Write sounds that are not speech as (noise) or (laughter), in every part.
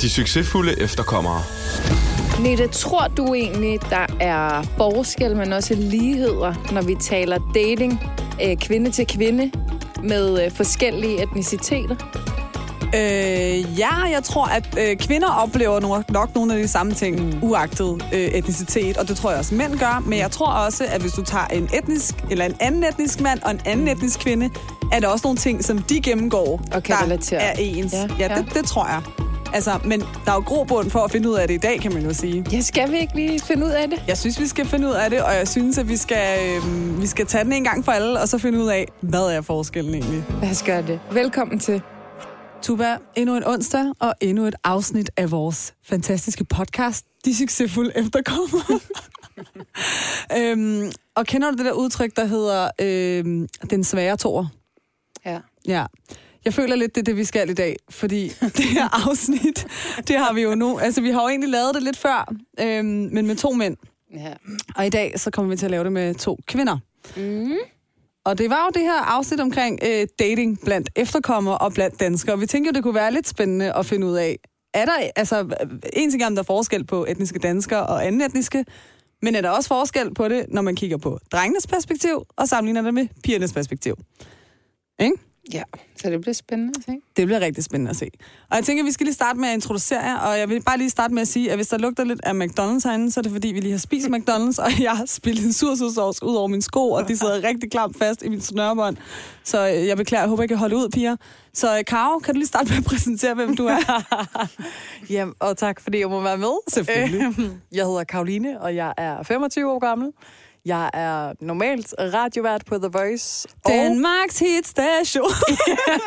De succesfulde efterkommere. Nette, tror du egentlig, der er forskel, men også ligheder, når vi taler dating øh, kvinde til kvinde med øh, forskellige etniciteter? Øh, ja, jeg tror, at øh, kvinder oplever nok, nok nogle af de samme ting, mm. uagtet øh, etnicitet, og det tror jeg også mænd gør. Men jeg tror også, at hvis du tager en etnisk eller en anden etnisk mand og en anden mm. etnisk kvinde, er der også nogle ting, som de gennemgår, Og kan der relatere. er ens. Ja, Ja, ja, ja. det, det tror jeg. Altså, men der er jo grobund for at finde ud af det i dag, kan man jo sige. Ja, skal vi ikke lige finde ud af det? Jeg synes, vi skal finde ud af det, og jeg synes, at vi skal, øh, vi skal tage den en gang for alle, og så finde ud af, hvad er forskellen egentlig. Lad os gøre det. Velkommen til. Tuba, endnu en onsdag og endnu et afsnit af vores fantastiske podcast, De Succesfulde Efterkommere. (laughs) øhm, og kender du det der udtryk, der hedder øhm, den svære toer? Ja. Ja. Jeg føler lidt, det er det, vi skal i dag, fordi (laughs) det her afsnit, det har vi jo nu, altså vi har jo egentlig lavet det lidt før, øhm, men med to mænd. ja. Og i dag, så kommer vi til at lave det med to kvinder. Mm. Og det var jo det her afsnit omkring øh, dating blandt efterkommere og blandt danskere. Vi tænkte jo, det kunne være lidt spændende at finde ud af. Er der, altså, en ting er, om der er forskel på etniske danskere og anden etniske, men er der også forskel på det, når man kigger på drengenes perspektiv og sammenligner det med pigernes perspektiv? Ikke? Ja, så det bliver spændende at se. Det bliver rigtig spændende at se. Og jeg tænker, at vi skal lige starte med at introducere jer, og jeg vil bare lige starte med at sige, at hvis der lugter lidt af McDonald's herinde, så er det fordi, vi lige har spist McDonald's, og jeg har spillet en sursødsovs ud over mine sko, og de sidder rigtig klamt fast i min snørbånd. Så øh, jeg beklager, jeg håber, jeg kan holde ud, piger. Så øh, Karo, kan du lige starte med at præsentere, hvem du er? (laughs) Jamen, og tak fordi jeg må være med. Selvfølgelig. Øhm, Jeg hedder Karoline, og jeg er 25 år gammel. Jeg er normalt radiovært på The Voice. Og, Danmarks hitstation.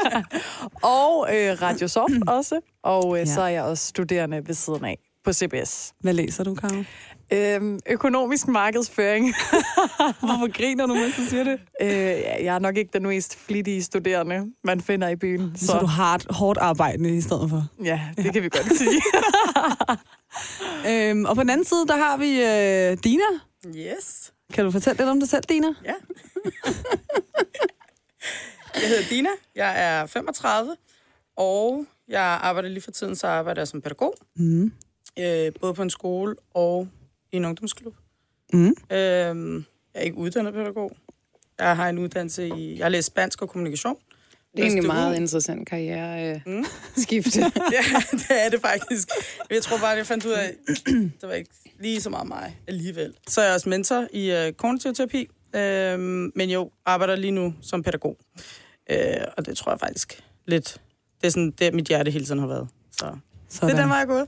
(laughs) og øh, Radio Soft (clears throat) også. Og øh, Ja. så er jeg også studerende ved siden af på CBS. Hvad læser du, Karo? Øhm, økonomisk markedsføring. (laughs) Hvorfor griner du, mens du siger det? øh, ja, jeg er nok ikke den mest flittige studerende, man finder i byen. Så, så du hard, hårdt arbejdende i stedet for. Ja, det ja. kan vi godt sige. (laughs) Øhm, og på den anden side, der har vi øh, Dina. Yes. Kan du fortælle lidt om dig selv, Dina? Ja. (laughs) jeg hedder Dina. Jeg er 35, og jeg arbejder lige for tiden, så arbejder jeg som pædagog. Mm. Øh, både på en skole og i en ungdomsklub. Mm. Øh, jeg er ikke uddannet pædagog. Jeg har en uddannelse i... Jeg har læst spansk og kommunikation. Det er egentlig meget interessant karriere øh, Mm. (laughs) skifte. (laughs) ja, det er det faktisk. Jeg tror bare, jeg fandt ud af, (clears throat) det var ikke lige så meget mig alligevel. Så er jeg også mentor i øh, kognitiv terapi, øh, men jo arbejder lige nu som pædagog. Øh, og det tror jeg faktisk lidt, det er sådan, det mit hjerte hele tiden har været. Så Sådan. det er den vej, jeg gået.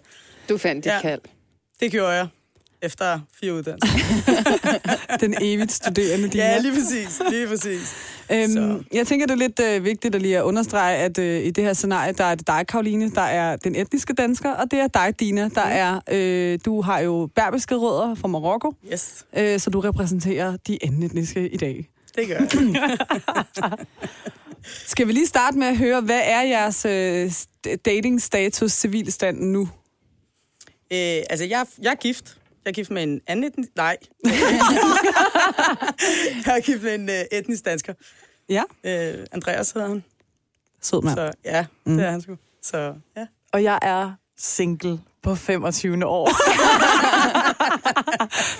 Du fandt dit Ja. kald. Det gjorde jeg efter fire uddannelser. (laughs) Den evigt studerende Dina. ja, lige præcis. Lige præcis. Øhm, Så. jeg tænker, det er lidt øh, vigtigt at lige at understrege, at øh, i det her scenarie, der er det dig, Karoline, der er den etniske dansker, og det er dig, Dina, der er, øh, du har jo berbiske rødder fra Marokko, Yes, øh, så du repræsenterer de anden etniske i dag. det gør jeg. (laughs) Skal vi lige starte med at høre, hvad er jeres øh, st- dating-status, civilstand nu? Øh, altså, jeg, jeg er gift. Jeg er gift med en anden etnisk... Nej. (laughs) jeg er gift med en øh, etnisk dansker. Ja, Øh, Andreas hedder han. sød mand. Så ja, Mm. det er han sgu. Så ja. og jeg er single på 25. år. (laughs)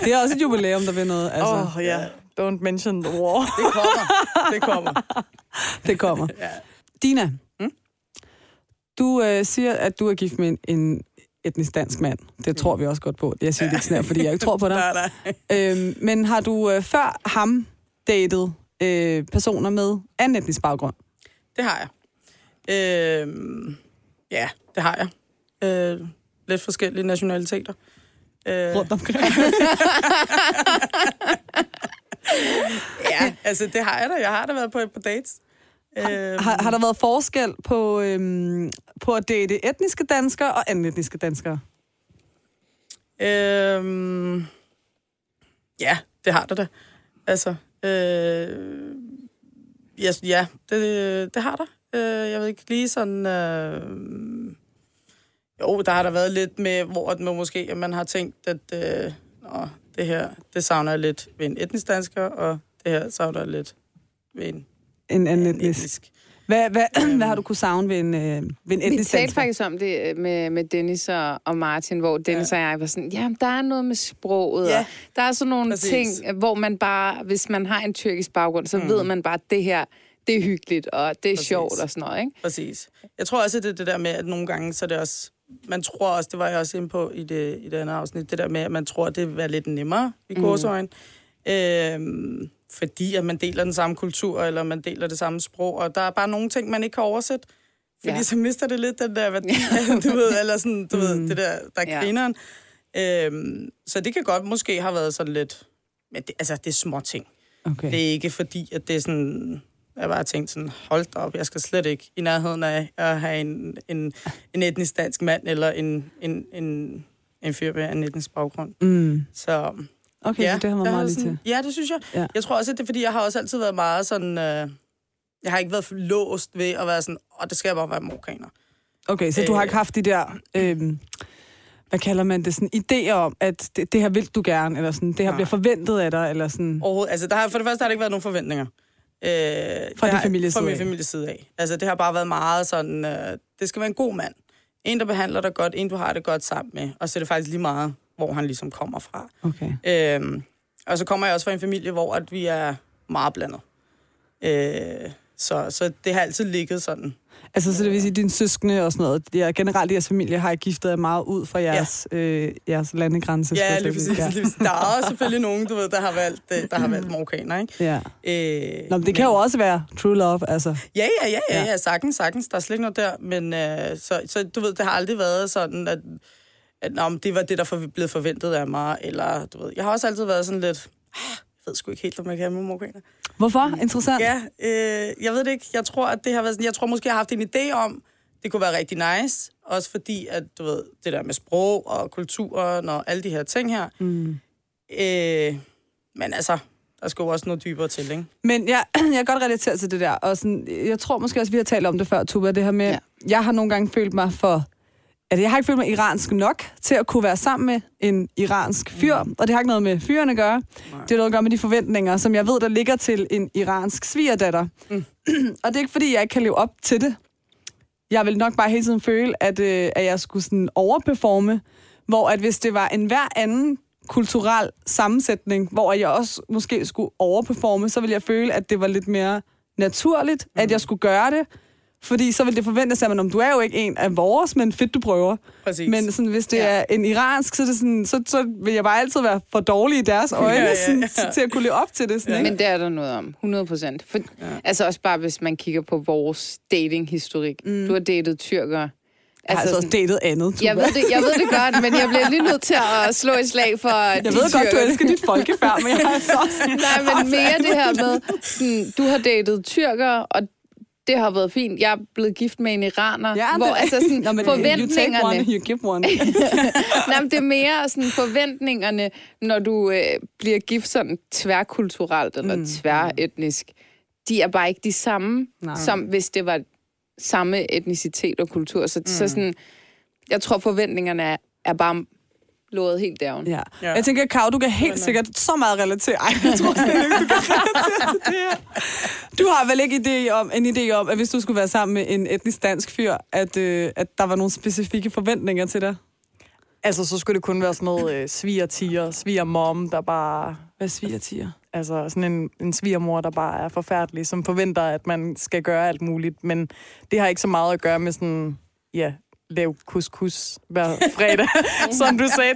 Det er også et jubilæum, der vil noget. Altså, Åh, oh, ja. Don't mention the war. (laughs) Det kommer. Det kommer. Det kommer. Ja. Dina, Mm? du øh, siger, at du er gift med en, en etnisk dansk mand. Det tror vi også godt på. Jeg siger det ikke sådan her, fordi jeg ikke (laughs) tror på dig. Nej, nej. Øhm, men har du øh, før ham datet øh, personer med anden etnisk baggrund? Det har jeg. Øh, ja, det har jeg. Øh, lidt forskellige nationaliteter. Øh, Rundt omkring. (laughs) ja, altså det har jeg da. Jeg har da været på et par dates. Øh, Har, har der været forskel på, øhm, på at date etniske danskere og anden etniske danskere? Øhm, ja, det har det da. Altså, øh, yes, ja, det, det har der. Øh, jeg ved ikke lige sådan... Øh, jo, der har der været lidt med, hvor man måske at man har tænkt, at øh, nå, det her, det savner jeg lidt ved en etnisk dansker, og det her savner jeg lidt ved en, En anden en etnisk. etnisk. Hvad, hvad, (clears throat) hvad har du kunne savne ved en, øh, ved en Vi etnisk talte dansker? faktisk om det øh, med, med Dennis og, og Martin, hvor Dennis ja. og jeg var sådan, ja, der er noget med sproget, Ja, og der er sådan nogle præcis. ting, hvor man bare, hvis man har en tyrkisk baggrund, så mm. ved man bare, at det her, det er hyggeligt, og det er Præcis. sjovt og sådan noget, ikke? Præcis. Jeg tror også, at det er det der med, at nogle gange, så er det også... Man tror også, det var jeg også inde på i det, i det andet afsnit, det der med, at man tror, at det vil være lidt nemmere i gåsøjne. Øhm, fordi at man deler den samme kultur, eller man deler det samme sprog, og der er bare nogle ting, man ikke kan oversætte. Fordi Ja. ja. så mister det lidt den der værdi, (laughs) du ved, eller sådan, du mm. ved, det der, der er Ja. grineren. Øhm, så det kan godt måske have været sådan lidt... Men det, altså, det er små ting. Okay. Det er ikke fordi, at det er sådan... Jeg bare tænkt sådan, hold da op, jeg skal slet ikke i nærheden af at have en, en, en etnisk dansk mand, eller en, en, en, en fyr med en etnisk baggrund. Mm. Så Okay, ja, så det har man meget lige til. Ja, det synes jeg. Ja. Jeg tror også, at det er, fordi jeg har også altid været meget sådan... Øh, jeg har ikke været låst ved at være sådan, åh, det skal jeg bare være marokkaner. Okay, så du har Øh. ikke haft de der... Øh, hvad kalder man det? Sådan idéer om, at det, det her vil du gerne, eller sådan, det her Nej. bliver forventet af dig, eller sådan... Overhovedet. Altså, der har, for det første har der ikke været nogen forventninger. Øh, fra din families Fra side min af. families side af. Altså, det har bare været meget sådan, øh, det skal være en god mand. En, der behandler dig godt, en, du har det godt sammen med. Og så er det faktisk lige meget, hvor han ligesom kommer fra. Okay. Øh, og så kommer jeg også fra en familie, hvor at vi er meget blandet. Øh, så, så det har altid ligget sådan. Altså, så det vil sige, at dine søskende og sådan noget, er, generelt jeres familie har I giftet jer meget ud fra jeres, ja. øh, jeres landegrænse. Ja, lige præcis, sige. lige præcis. Der er også selvfølgelig nogen, du ved, der har valgt, øh, der har valgt marokkaner, ikke? Ja. Øh, Nå, men det kan jo også være true love, altså. Ja, ja, ja, ja, Ja. ja, sagtens, sagtens. Der er slet ikke noget der. Men øh, så, så du ved, det har aldrig været sådan, at, at nå, men det var det, der for, blev forventet af mig. Eller, du ved, jeg har også altid været sådan lidt, ah, jeg ved sgu ikke helt, om jeg kan med marokkaner. Hvorfor? Interessant. Ja, øh, jeg ved det ikke. Jeg tror, at det har været sådan, jeg tror måske, jeg har haft en idé om, det kunne være rigtig nice. Også fordi, at du ved, det der med sprog og kulturen og alle de her ting her. Mm. Øh, men altså, der skal jo også noget dybere til, ikke? Men jeg, (clears throat) jeg kan godt relatere til det der, og sådan, jeg tror måske også, vi har talt om det før, Tuba, det her med. Ja. jeg har nogle gange følt mig for, at jeg har ikke følt mig iransk nok til at kunne være sammen med en iransk fyr, mm. og det har ikke noget med fyrene at gøre. Nej. Det har noget at gøre med de forventninger, som jeg ved, der ligger til en iransk svigerdatter. Mm. (clears throat) og det er ikke, fordi jeg ikke kan leve op til det. Jeg vil nok bare hele tiden føle, at, øh, at jeg skulle sådan overperforme, hvor at hvis det var en hver anden kulturel sammensætning, hvor jeg også måske skulle overperforme, så ville jeg føle, at det var lidt mere naturligt, mm. at jeg skulle gøre det. Fordi så ville det forventes, at man, om du er jo ikke en af vores, men fedt, du prøver. Præcis. Men sådan, hvis det ja. Er en iransk, så, det sådan, så, så vil jeg bare altid være for dårlig i deres (laughs) øjne, Ja, ja, Sådan, ja. til at kunne leve op til det. Sådan, Ja. ikke? Men det er der noget om, 100 procent. Ja. Altså også bare, hvis man kigger på vores datinghistorik. Mm. Du har datet tyrkere. Jeg har altså også datet andet, Tuba. jeg ved, det, jeg ved det godt, men jeg bliver lige nødt til at slå et slag for (laughs) jeg ved godt, du elsker dit folkefærd, men jeg har altså også... (laughs) Nej, men mere det her med, sådan, du har datet tyrkere, og det har været fint. Jeg er blevet gift med en iraner, Ja, hvor det- altså sådan, (laughs) Nå, men You take forventningerne... one, you give one. (laughs) Nej, men det er mere sådan forventningerne, når du øh, bliver gift sådan tværkulturelt eller mm. tværetnisk. De er bare ikke de samme. Nej. som hvis det var samme etnicitet og kultur. Så, mm. så sådan, jeg tror, forventningerne er, er bare lået helt down. Ja. Ja. Jeg tænker, Kav, du kan helt Men, sikkert så meget relatere. Ej, jeg tror slet ikke, du kan relatere til det her. Du har vel ikke idé om, en idé om, at hvis du skulle være sammen med en etnisk dansk fyr, at, øh, at der var nogle specifikke forventninger til dig? Altså, så skulle det kun være sådan noget øh, svigertiger, svigermom, der bare... Hvad sviger tiger? Altså sådan en, en svigermor, der bare er forfærdelig, som forventer, at man skal gøre alt muligt. Men det har ikke så meget at gøre med sådan, ja, lav couscous hver fredag, (laughs) som du sagde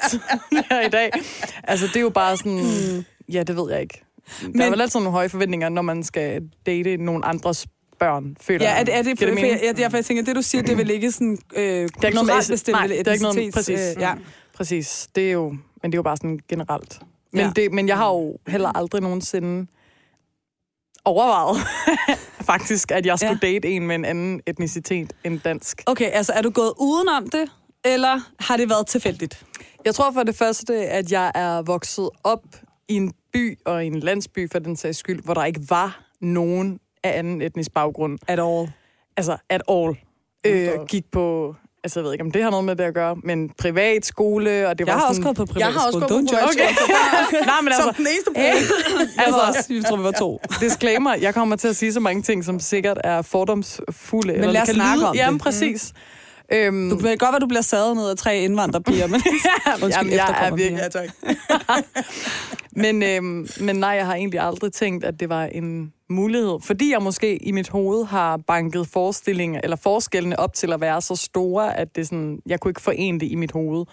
her i dag. Altså, det er jo bare sådan, ja, det ved jeg ikke. Der Men- er vel altid nogle høje forventninger, når man skal date nogle andres børn, føler Ja, jeg. er det, er det, det mening? jeg, derfor jeg tænker, det du siger, det er vel ikke sådan øh, Det er ikke noget med, bestemt, nej, det er ikke noget præcis. Øh, ja. Præcis. Det er jo, men det er jo bare sådan generelt. Men, ja. det, men jeg har jo heller aldrig nogensinde overvejet, (laughs) faktisk, at jeg skulle Ja. date en med en anden etnicitet end dansk. Okay, altså er du gået udenom det, eller har det været tilfældigt? Jeg tror for det første, at jeg er vokset op i en by og i en landsby, for den sags skyld, hvor der ikke var nogen af anden etnisk baggrund. At all. Altså, at all. Øh, gik på altså jeg ved ikke, om det har noget med det at gøre, men privatskole, og det Jeg var har også sådan... gået på privatskole. Jeg har også gået på Don't judge. privatskole. (laughs) Nej, men Som altså, den eneste hey, (laughs) altså, også, jeg tror, vi var to. (laughs) disclaimer, jeg kommer til at sige så mange ting, som sikkert er fordomsfulde. Men lad os snakke lyde, om det. Jamen, præcis. Mm. Øhm, Du kan godt være, du bliver sadet ned af tre indvandrerpiger, men undskyld, Jamen, jeg er virkelig- Ja, tak. Men, øhm, men nej, jeg har egentlig aldrig tænkt, at det var en mulighed. Fordi jeg måske i mit hoved har banket forestillinger, eller forskellene op til at være så store, at det sådan, jeg kunne ikke forene det i mit hoved.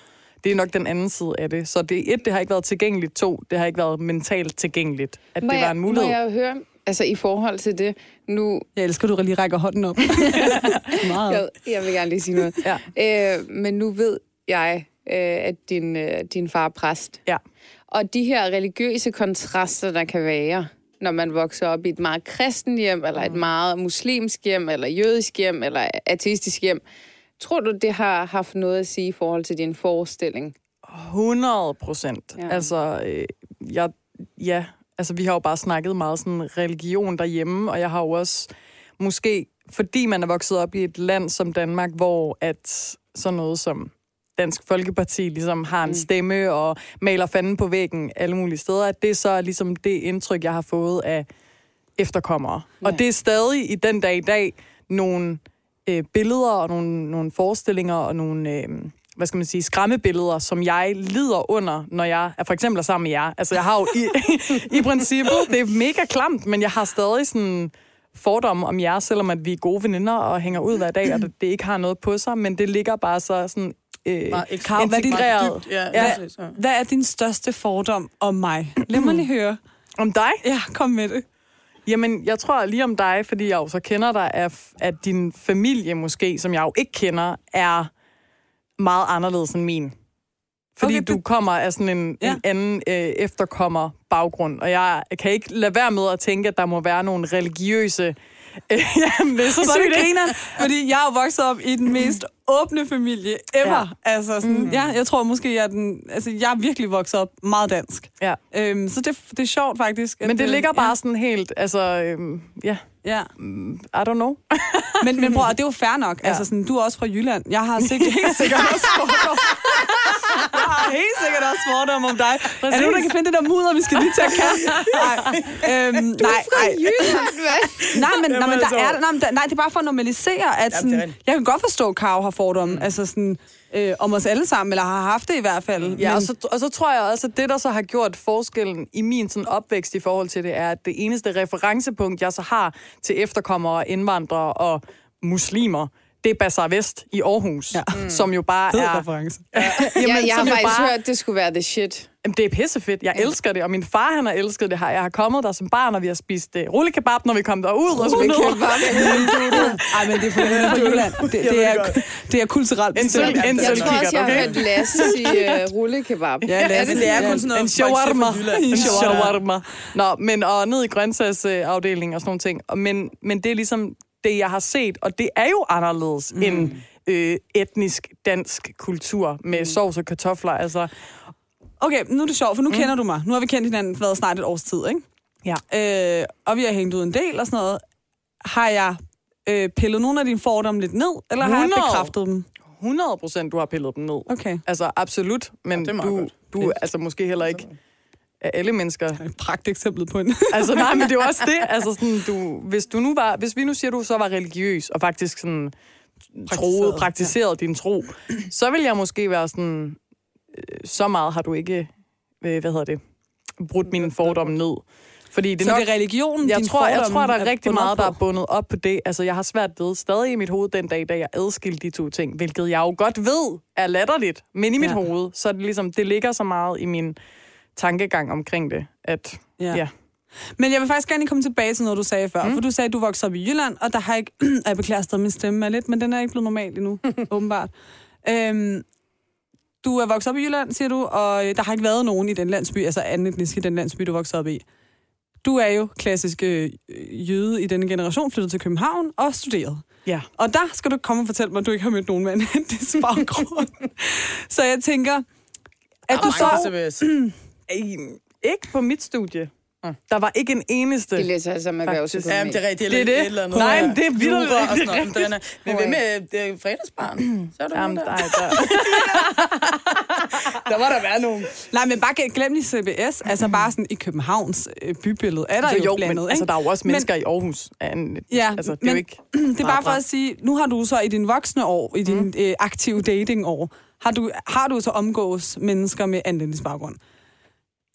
Det er nok den anden side af det. Så det, et, det har ikke været tilgængeligt. To, det har ikke været mentalt tilgængeligt, at Må det var en mulighed. Må jeg høre, altså i forhold til det, nu, Jeg elsker, at du lige rækker hånden op. (laughs) Meget. jeg, jeg vil gerne lige sige noget. Ja. Øh, men nu ved jeg, øh, at din, øh, din far er præst. Ja. Og de her religiøse kontraster, der kan være, når man vokser op i et meget kristen hjem, eller et meget muslimsk hjem, eller jødisk hjem, eller ateistisk hjem, tror du, det har haft noget at sige i forhold til din forestilling? 100 procent. Ja. Altså, øh, jeg, ja, altså, vi har jo bare snakket meget sådan religion derhjemme, og jeg har jo også, måske fordi man er vokset op i et land som Danmark, hvor at sådan noget som Dansk Folkeparti ligesom har en Mm. stemme og maler fanden på væggen alle mulige steder, at det er så ligesom det indtryk, jeg har fået af efterkommere. Ja. Og det er stadig i den dag i dag nogle øh, billeder og nogle, nogle forestillinger og nogle, øh, hvad skal man sige, skræmmebilleder, som jeg lider under, når jeg er for eksempel er sammen med jer. Altså jeg har jo i, i princippet, det er mega klamt, men jeg har stadig sådan fordomme om jer, selvom at vi er gode veninder og hænger ud hver dag, og det, det ikke har noget på sig, men det ligger bare så sådan øh, Karo, hvad er din- integreret. Ja, Ja. ja. Hvad er din største fordom om mig? Lad mig lige høre. Om dig? Ja, kom med det. Jamen, jeg tror lige om dig, fordi jeg jo så kender dig, at, at din familie måske, som jeg jo ikke kender, er meget anderledes end min. Fordi Okay, du kommer af sådan en, ja. en anden øh, efterkommer baggrund, og jeg kan ikke lade være med at tænke, at der må være nogle religiøse... (laughs) Jamen, det er så er det sygt, ikke? griner, fordi jeg er vokset op i den mest åbne familie ever. Ja. Ja. Altså sådan, mm. ja, jeg tror måske, jeg er, den, altså, jeg er virkelig vokset op meget dansk. Ja. Øhm, så det, det er sjovt faktisk. Men det ligger ja, bare sådan helt, altså, øhm, ja, Ja. I don't know. (laughs) Men, men bror, det er jo fair nok. Ja. Altså, sådan, du er også fra Jylland. Jeg har sikkert, (laughs) helt sikkert også fordomme. (laughs) Jeg har helt sikkert også fordomme om dig. Er der nogen, der kan finde det der mudder, vi skal lige til at kaste? Nej, øhm, du nej, nej. Jylland, hvad? Nej, men, nej, men der altså- er, nej, nej, det er bare for at normalisere, at er sådan, jeg kan godt forstå, at Karo har fordomme, mm. altså sådan, øh, om os alle sammen, eller har haft det i hvert fald. Ja, men, og så, og så tror jeg også, at det, der så har gjort forskellen i min sådan opvækst i forhold til det, er, at det eneste referencepunkt, jeg så har til efterkommere, indvandrere og muslimer, det er Bazaar Vest i Aarhus, Ja. ja. som jo bare fed er... reference. jeg, jeg har som jo faktisk bare- hørt, at det skulle være the shit. Jamen, det er pissefedt. Jeg elsker det, og min far, han har elsket det her. Jeg har kommet der som barn, og vi har spist uh, rullekebab, når vi kom derud. Og så (laughs) Ej, men det er fra Jylland. Det, det, er, det er kulturelt En bestemt. sølv- en Jeg tror også, jeg har okay? hørt Lasse (laughs) sige uh, rullekebab. Ja, er Lasse, det Det er Ja, kun sådan noget, en shawarma. En shawarma. shawarma. Nå, men og ned i grøntsagsafdelingen og sådan nogle ting. Men, men det er ligesom det, jeg har set, og det er jo anderledes mm. end øh, etnisk dansk kultur med mm. sovs og kartofler. Altså, Okay, nu er det sjovt, for nu mm. kender du mig. Nu har vi kendt hinanden for snart et års tid, ikke? ja. Øh, og vi har hængt ud en del og sådan noget. Har jeg øh, pillet nogle af dine fordomme lidt ned, eller har jeg 100. bekræftet dem? 100 procent, du har pillet dem ned. Okay. Altså, absolut. Men meget du, godt. du er altså måske heller ikke af alle mennesker. Et pragt eksempel på en. (laughs) Altså, nej, men det er jo også det. (laughs) Altså, sådan, du, hvis, du nu var, hvis vi nu siger, du så var religiøs, og faktisk sådan troede, praktiserede din tro, så vil jeg måske være sådan, øh, så meget har du ikke, øh, hvad hedder det, brudt mine fordomme ned. Fordi det så nok, det er religionen, jeg tror, jeg tror, der er rigtig bundet meget, der er bundet op på det. Altså, jeg har svært ved stadig i mit hoved den dag, da jeg adskilte de to ting, hvilket jeg jo godt ved er latterligt. Men i mit Ja. ja. hoved, så er det ligesom, det ligger så meget i min tankegang omkring det, at Ja. ja. Men jeg vil faktisk gerne komme tilbage til noget, du sagde før. Mm. For du sagde, at du voksede op i Jylland, og der har ikke... (clears throat) jeg beklager stadig, min stemme er lidt, men den er ikke blevet normal endnu, (laughs) åbenbart. Øhm, du er vokset op i Jylland, siger du, og øh, der har ikke været nogen i den landsby, altså anden etnisk i den landsby, du voksede op i. Du er jo klassisk øh, jøde i denne generation, flyttet til København og studeret. ja. Og der skal du komme og fortælle mig, at du ikke har mødt nogen med en (laughs) etnisk baggrund. (laughs) så jeg tænker, at du så... (clears throat) der Ikke på mit studie. Der var ikke en eneste... De læser altså med Faktisk. erhvervsøkonomi. Ja, men det er rigtigt. Det er eller det. Et eller andet. Nej, men det er vildt. Sådan Det er noget. Den er- Men hvad med det er fredagsbarn? Så er der Jamen, nogen nej, der. der... (laughs) der må der være nogen. Nej, men bare glem lige CBS. Altså bare sådan i Københavns øh, bybillede er der Altså, jo, jo, blandet, men ikke? altså, der er jo også Men- mennesker i Aarhus. Ja, altså, det men er jo ikke... (clears throat) det er bare for at sige, nu har du så i dine voksne år, i din mm. øh, aktive datingår, har du, har du så omgås mennesker med anlægningsbaggrund.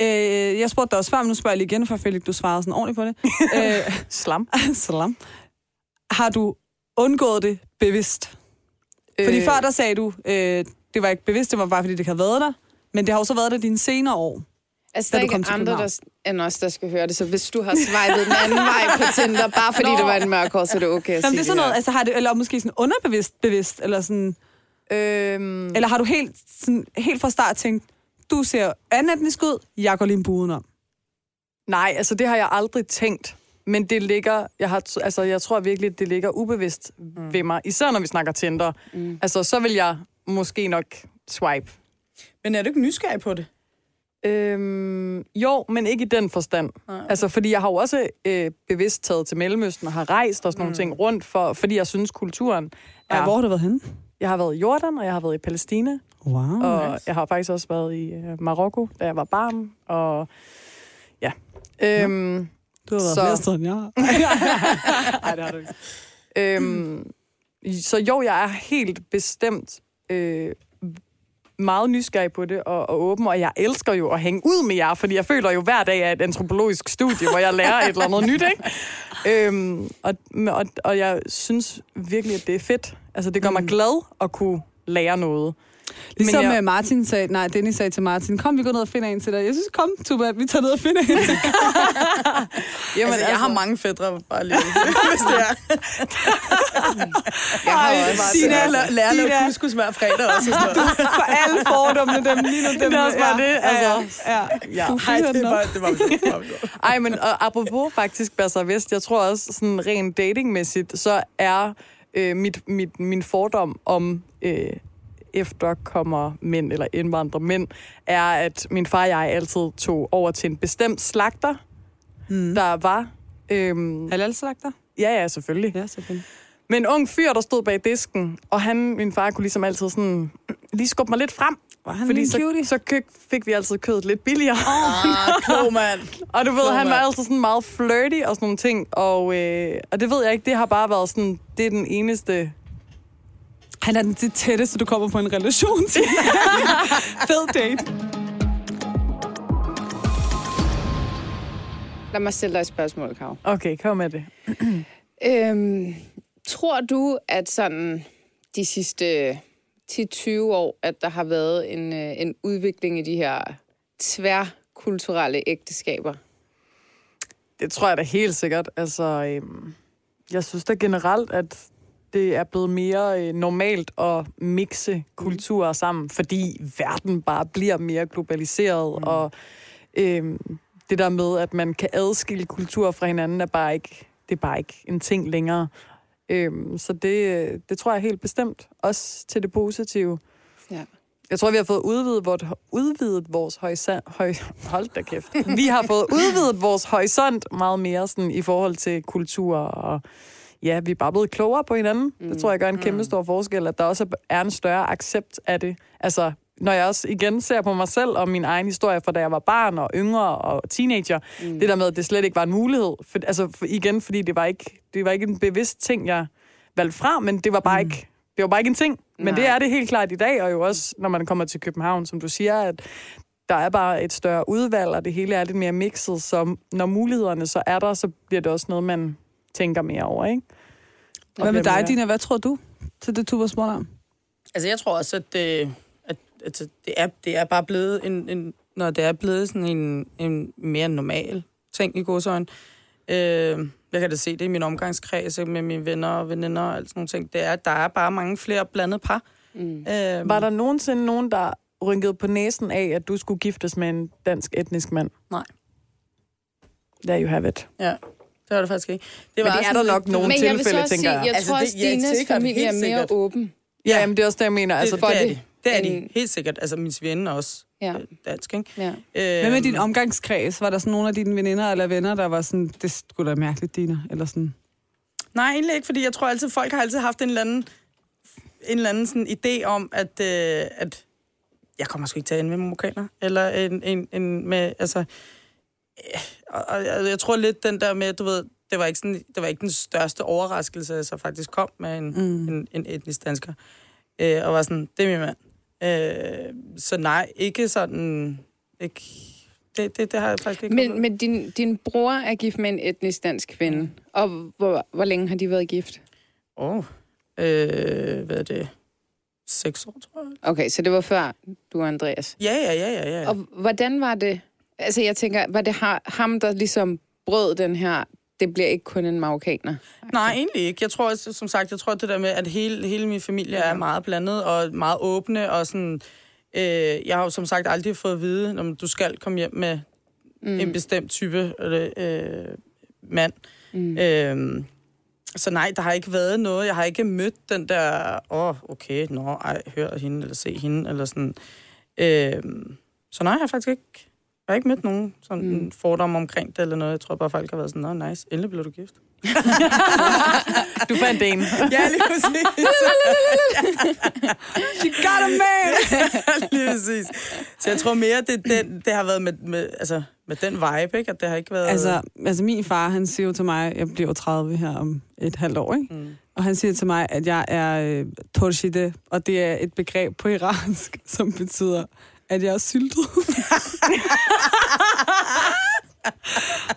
Øh, jeg spurgte dig også før, men nu spørger jeg lige igen, for Felix, du svarede sådan ordentligt på det. (laughs) øh, Slam. (laughs) salam. Har du undgået det bevidst? Fordi Øh, før der sagde du, øh, det var ikke bevidst, det var bare fordi, det havde været der. Men det har jo så været der dine senere år. Altså, der er ikke andre der, end os, der skal høre det. Så hvis du har swipet den anden vej på Tinder, bare fordi Nå. det var en mørk hår, så er det okay at Jamen, sige det er sådan noget, her. altså har det, eller måske sådan underbevidst bevidst, eller sådan, Øhm, eller har du helt, sådan, helt fra start tænkt, du ser anden etnisk ud, jeg går lige en buden om. nej, altså det har jeg aldrig tænkt. Men det ligger, jeg, har, altså, jeg tror virkelig, det ligger ubevidst mm. ved mig. Især når vi snakker Tinder. Mm. Altså, så vil jeg måske nok swipe. Men er du ikke nysgerrig på det? Øhm, jo, men ikke i den forstand. Nej. Altså, fordi jeg har jo også øh, bevidst taget til Mellemøsten og har rejst og sådan nogle ting rundt, for, fordi jeg synes, kulturen er... Hvor har du været henne? Jeg har været i Jordan, og jeg har været i Palæstina, Wow. og jeg har faktisk også været i øh, Marokko, da jeg var barn, og ja. Øhm, Du har været så- flere steder, end jeg (laughs) har. Nej, det har du ikke. øhm, så jo, jeg er helt bestemt øh, meget nysgerrig på det og, og åben, og jeg elsker jo at hænge ud med jer, fordi jeg føler jo hver dag er et antropologisk studie, hvor jeg lærer et eller andet nyt, ikke? Øhm, og, og, og jeg synes virkelig, at det er fedt. Altså, det gør mig glad at kunne lære noget. Ligesom jeg- jeg... Martin sagde, nej, Dennis sagde til Martin, kom, vi går ned og finder en til dig. Jeg synes, kom, Tuba, vi tager ned og finder en til dig. Jamen, (laughs) altså, jeg har mange fædre bare lige, (laughs) hvis det er. Jeg har også... Dina, lærer- Dina. couscous hver fredag også. (laughs) Noget. For alle fordommene, dem lige nu. Dem, Det er også bare det, altså. Ja, ja. Ja. Du Ej, var, det var, det var, det var. Ej, men og apropos faktisk Basser Vest, jeg tror også sådan rent datingmæssigt, så er øh, mit, mit, min fordom om øh, efterkommer mænd eller indvandrere mænd, er, at min far og jeg altid tog over til en bestemt slagter, mm. der var... Øhm, Halal-slagter? ja, ja, selvfølgelig. Ja, selvfølgelig. Men en ung fyr, der stod bag disken, og han, min far, kunne ligesom altid sådan lige skubbe mig lidt frem. Var han Fordi så, cutie? så kø- fik vi altid kødet lidt billigere. Ah, klog mand. (laughs) Og du ved, Klog han var altid sådan meget flirty og sådan nogle ting. Og, øh, og det ved jeg ikke, det har bare været sådan, det er den eneste... Han er den det tætteste, du kommer på en relation til. (laughs) Fed date. Lad mig stille dig et spørgsmål, Kav. Okay, kom med det. (clears throat) Øhm, tror du, at sådan de sidste 10-20 år, at der har været en, øh, en udvikling i de her tværkulturelle ægteskaber? Det tror jeg da helt sikkert. Altså, øhm, jeg synes da generelt, at det er blevet mere øh, normalt at mixe kulturer sammen, fordi verden bare bliver mere globaliseret, mm. og øhm, det der med, at man kan adskille kulturer fra hinanden, er bare ikke, det er bare ikke en ting længere. Øhm, så det, det tror jeg helt bestemt. Også til det positive. Ja. Jeg tror, vi har fået udvidet, vores, udvidet vores horisont. Høj, hold da kæft. Vi har fået udvidet vores horisont meget mere sådan, i forhold til kultur. Og ja, vi er bare blevet klogere på hinanden. Mm. Det tror jeg gør en kæmpe stor forskel, at der også er en større accept af det. Altså, når jeg også igen ser på mig selv og min egen historie fra da jeg var barn og yngre og teenager, mm. det der med, at det slet ikke var en mulighed. For, altså for, igen, fordi det var, ikke, det var ikke en bevidst ting, jeg valgte fra, men det var bare mm. ikke det var bare ikke en ting. Men Nej. det er det helt klart i dag, og jo også, når man kommer til København, som du siger, at der er bare et større udvalg, og det hele er lidt mere mixet, så når mulighederne så er der, så bliver det også noget, man tænker mere over, ikke? Og Hvad med dig, mere- Dina? Hvad tror du til det, du var spurgt om? Altså, jeg tror også, at, det, at, at det, er, det er bare blevet en, en når det er blevet sådan en, en mere normal ting i godsøjne. Øh, jeg kan da se det i min omgangskreds med mine venner og veninder og alt sådan nogle ting. Det er, der er bare mange flere blandede par. Mm. Øh, Var der nogensinde nogen, der rynkede på næsen af, at du skulle giftes med en dansk etnisk mand? Nej. There you have it. Ja, det var det faktisk ikke. Men Det det er der lidt- nok nogle Men jeg vil så tilfælde, tænker sige, jeg. jeg Altså, tror det- Dinas sikkert, familie er mere sikkert. åben. Ja, jamen, det er også det, jeg mener. Altså, det, for det, er det. de. det Det er de, helt sikkert. Altså, min svigerinde er også Ja. øh, dansk, ikke? Ja. Øh, Hvad med din omgangskreds? Var der sådan nogle af dine veninder eller venner, der var sådan, det skulle da mærkeligt, Dina? Eller sådan? Nej, egentlig ikke, fordi jeg tror altid, folk har altid haft en eller anden, en eller anden sådan idé om, at, øh, at jeg kommer sgu ikke til at ende med marokkaner. Eller en, en, en med, altså... øh, Og, og jeg, tror lidt den der med, du ved, det var ikke, sådan, det var ikke den største overraskelse, at jeg så faktisk kom med en, mm. en, en etnisk dansker. Øh, og var sådan, det er min mand. Øh, så nej, ikke sådan... Ikke, det, det, det har jeg faktisk ikke Men, oplevet. men din, din bror er gift med en etnisk dansk kvinde. Og hvor, hvor længe har de været gift? Åh, oh, øh, hvad er det? Seks år, tror jeg. Okay, så det var før du og Andreas. Ja, ja, ja, ja, ja. Og hvordan var det? Altså, jeg tænker, var det ha- ham, der ligesom brød den her, det bliver ikke kun en marokkaner? Nej, egentlig ikke. Jeg tror, som sagt, jeg tror det der med, at hele, hele min familie er meget blandet og meget åbne, og sådan, øh, jeg har jo som sagt aldrig fået at vide, om du skal komme hjem med mm. en bestemt type øh, mand. Mm. Øh, så nej, der har ikke været noget. Jeg har ikke mødt den der, åh, oh, okay, nå, ej, hør hende, eller se hende, eller sådan. Øh, så nej, jeg har faktisk ikke, jeg har ikke mødt nogen sådan mm. fordom omkring det, eller noget. Jeg tror bare, folk har været sådan, nå, nice, endelig blev du gift. Du fandt en. (laughs) Ja, lige præcis. She got a man! (laughs) lige præcis. Så jeg tror mere, det, den, det har været med, med, altså, med den vibe, ikke? At det har ikke været... Altså, altså, min far, han siger jo til mig, jeg bliver 30 her om et halvt år, ikke? Mm. Og han siger til mig, at jeg er øh, torshide, og det er et begreb på iransk, (laughs) som betyder, at jeg er syltet. (laughs)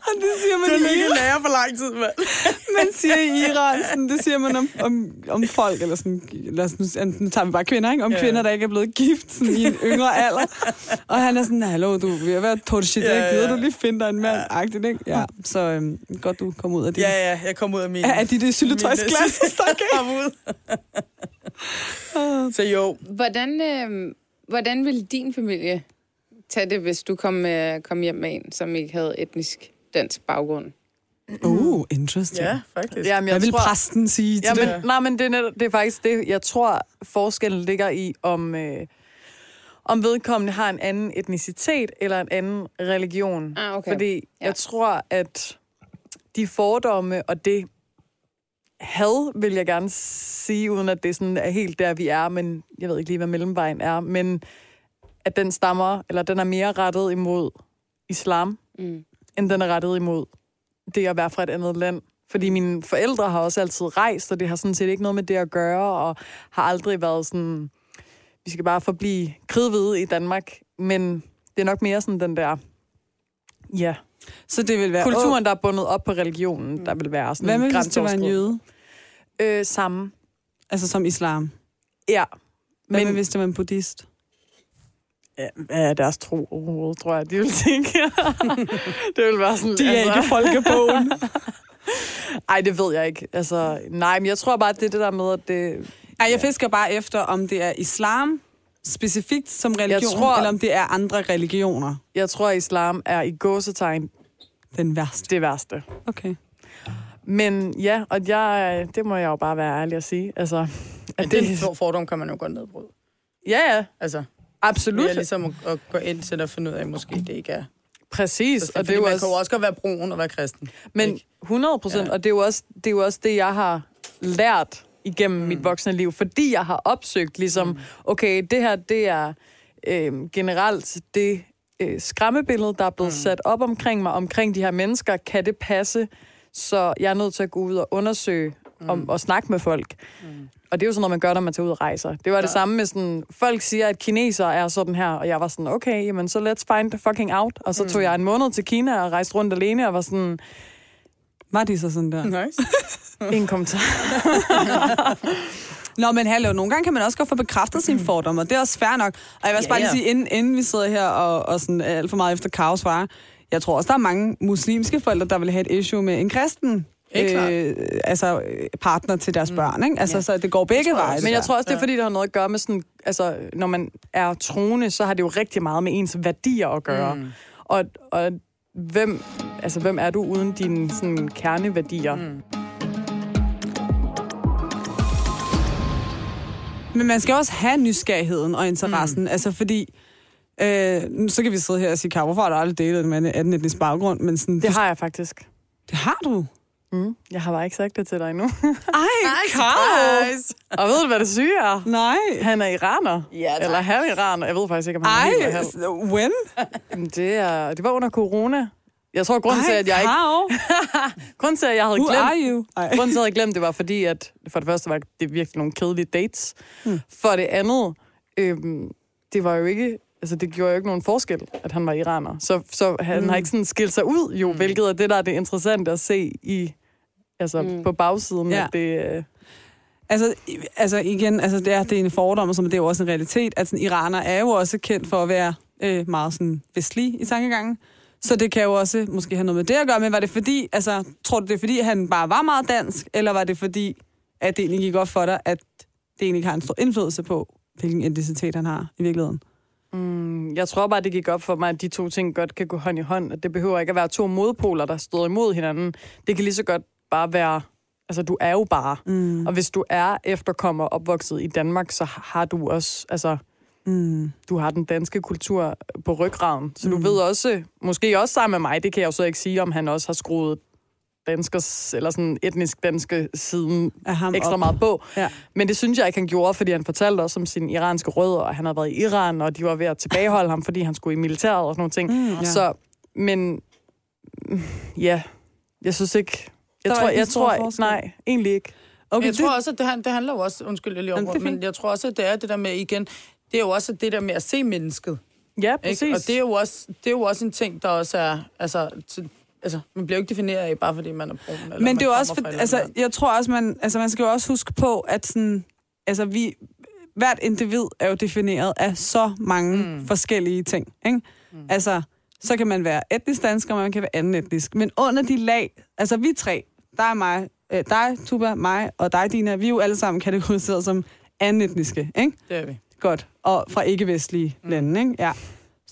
og det siger man du i Iran. lærer for lang tid, mand. (laughs) Man siger i Iran, sådan, det siger man om, om, om folk, eller sådan, lad os, nu, nu tager vi bare kvinder, ikke? Om Ja. ja. kvinder, der ikke er blevet gift sådan, i en yngre alder. Og han er sådan, hallo, du er ved at være torshide, Ja, ja, ja. gider du lige finde dig en mand? Agtigt, ikke? Ja, så øhm, godt, du kom ud af det. Ja, ja, jeg kom ud af min... Er, er de det syltetøjsglas, (laughs) der? Kom ud. Så jo, Hvordan, øh, hvordan ville din familie tage det, hvis du kom, øh, kom hjem med en, som ikke havde etnisk dansk baggrund? Uh, interesting. ja, faktisk. Jamen, Hvad jeg vil tror, præsten sige til Ja, det? men, nej, men det er, netop, det er faktisk det, jeg tror, forskellen ligger i, om, øh, om vedkommende har en anden etnicitet eller en anden religion. Ah, okay. Fordi Ja. jeg tror, at de fordomme og det had, vil jeg gerne sige, uden at det sådan er helt der, vi er, men jeg ved ikke lige, hvad mellemvejen er, men at den stammer, eller den er mere rettet imod islam, Mm. end den er rettet imod det at være fra et andet land. Fordi mine forældre har også altid rejst, og det har sådan set ikke noget med det at gøre, og har aldrig været sådan, vi skal bare forblive kridhvide i Danmark. Men det er nok mere sådan den der, ja, Så det vil være... kulturen, der er bundet op på religionen, der vil være sådan Hvad med, hvis det var en jøde? Øh, samme. Altså som islam. Ja. Hvad Men med, hvis det var en buddhist? ja, hvad er deres tro overhovedet, tror jeg, de vil tænke. (laughs) det vil være sådan... De er ikke folkebogen. (laughs) Ej, det ved jeg ikke. Altså, nej, men jeg tror bare, at det er det der med, at det... Ej, jeg fisker bare efter, om det er islam specifikt som religion, Jeg tror- eller om det er andre religioner. Jeg tror, at islam er i gåsetegn Den værste. det værste. Okay. Men ja, og jeg, det må jeg jo bare være ærlig at sige. Altså, Men at det det, for- fordom kan man jo godt nedbryde. ja, ja, Altså, absolut. det er ligesom at, at gå ind til at finde ud af, at måske det ikke er. Præcis. Så Og det er jo man også, kan jo også godt være brun og være kristen. men ikke? 100 procent, Ja. og det er, jo også, det er jo også det, jeg har lært igennem mm. mit voksne liv, fordi jeg har opsøgt ligesom, Mm. okay, det her, det er øh, generelt det øh, skræmmebillede, der er blevet mm. sat op omkring mig, omkring de her mennesker. Kan det passe? Så jeg er nødt til at gå ud og undersøge Mm. om, og snakke med folk. Mm. Og det er jo sådan noget, man gør, når man tager ud og rejser. Det var ja. det samme med sådan, folk siger, at kinesere er sådan her, og jeg var sådan, okay, jamen så let's find the fucking out. Og så tog jeg en måned til Kina og rejste rundt alene, og var sådan, Var de så sådan der? Nice. (laughs) ingen kommentar. (laughs) Nå, men hallo, nogle gange kan man også godt få bekræftet sine fordomme, og det er også fair nok. Og jeg vil også Ja, bare lige ja. sige, inden, inden vi sidder her og, og sådan er alt for meget efter kaos var, jeg tror også, der er mange muslimske forældre, der vil have et issue med en kristen øh, altså, øh, partner til deres børn. Ikke? Altså, så det går begge jeg veje. Men jeg tror også, det er fordi, det har noget at gøre med sådan, altså, når man er troende, så har det jo rigtig meget med ens værdier at gøre. Mm. Og, og hvem, altså, hvem er du uden dine sådan, kerneværdier? Mm. Men man skal også have nysgerrigheden og interessen. Mm. Altså fordi, øh, nu- så kan vi sidde her og sige, Karo, hvorfor har du aldrig datet en mand af den etnisk baggrund? Men sådan, Det du, har jeg faktisk. det har du. Mm. Jeg har bare ikke sagt det til dig endnu. (laughs) Ej, Karo! Og ved du, hvad det syge er? Nej. Han er iraner. Ja, tak. Eller han er iraner. Jeg ved faktisk ikke, om han er Ej, helt eller halv. when? (laughs) Det, er, det var under corona. Jeg tror, grunden til, at jeg ikke... (laughs) Grunden til, at jeg havde Who glemt... are you? Ej. Grunden til, at jeg havde glemt det, var fordi, at for det første var det virkelig nogle kedelige dates. Hmm. Mm. For det andet, øhm, det var jo ikke... Altså, det gjorde jo ikke nogen forskel, at han var iraner. Så, så han mm. har ikke sådan skilt sig ud, jo, mm. hvilket er det, der er det interessante at se i... Altså, mm. på bagsiden, Ja. at det... Øh, Altså, altså igen, altså det er, det er en fordom, som det er jo også en realitet, at sådan, iraner er jo også kendt for at være øh, meget sådan vestlige i tankegangen. Så det kan jo også måske have noget med det at gøre, men var det fordi, altså, tror du det er fordi, han bare var meget dansk, eller var det fordi, at det egentlig gik op for dig, at det egentlig har en stor indflydelse på, hvilken etnicitet han har i virkeligheden? Mm, Jeg tror bare, det gik op for mig, at de to ting godt kan gå hånd i hånd. At det behøver ikke at være to modpoler, der står imod hinanden. Det kan lige så godt bare være... Altså, du er jo bare. Mm. Og hvis du er efterkommer opvokset i Danmark, så har du også... Altså, Mm. du har den danske kultur på ryggraden. Så du Mm. ved også, måske også sammen med mig, det kan jeg jo så ikke sige, om han også har skruet danskers, eller sådan etnisk danske siden Af ham ekstra op. meget på. Ja. Men det synes jeg ikke, han gjorde, fordi han fortalte også om sine iranske rødder, og han havde været i Iran, og de var ved at tilbageholde ham, fordi han skulle i militæret og sådan nogle ting. Mm, ja. Så, men ja, jeg synes ikke... Jeg Der tror, ikke jeg tror, forskel. nej, egentlig ikke. Okay, jeg tror også, at det, det handler jo også, undskyld, jeg lige Jamen, det fint. men jeg tror også, at det er det der med, igen, det er jo også det der med at se mennesket. Ja, Ikke? præcis. Og det er, jo også, det er jo også en ting, der også er, altså, altså man bliver jo ikke defineret af, bare fordi man er brun. Eller Men det er også, for, altså, jeg tror også, man, altså, man skal jo også huske på, at sådan, altså, vi, hvert individ er jo defineret af så mange mm. forskellige ting. Ikke? Mm. Altså, så kan man være etnisk dansker, og man kan være anden etnisk. Men under de lag, altså vi tre, der er mig, øh, dig, Tuba, mig og dig, Dina, vi er jo alle sammen kategoriseret som anden etniske, ikke? Det er vi. Godt. Og fra ikke-vestlige mm. lande, ikke? Ja.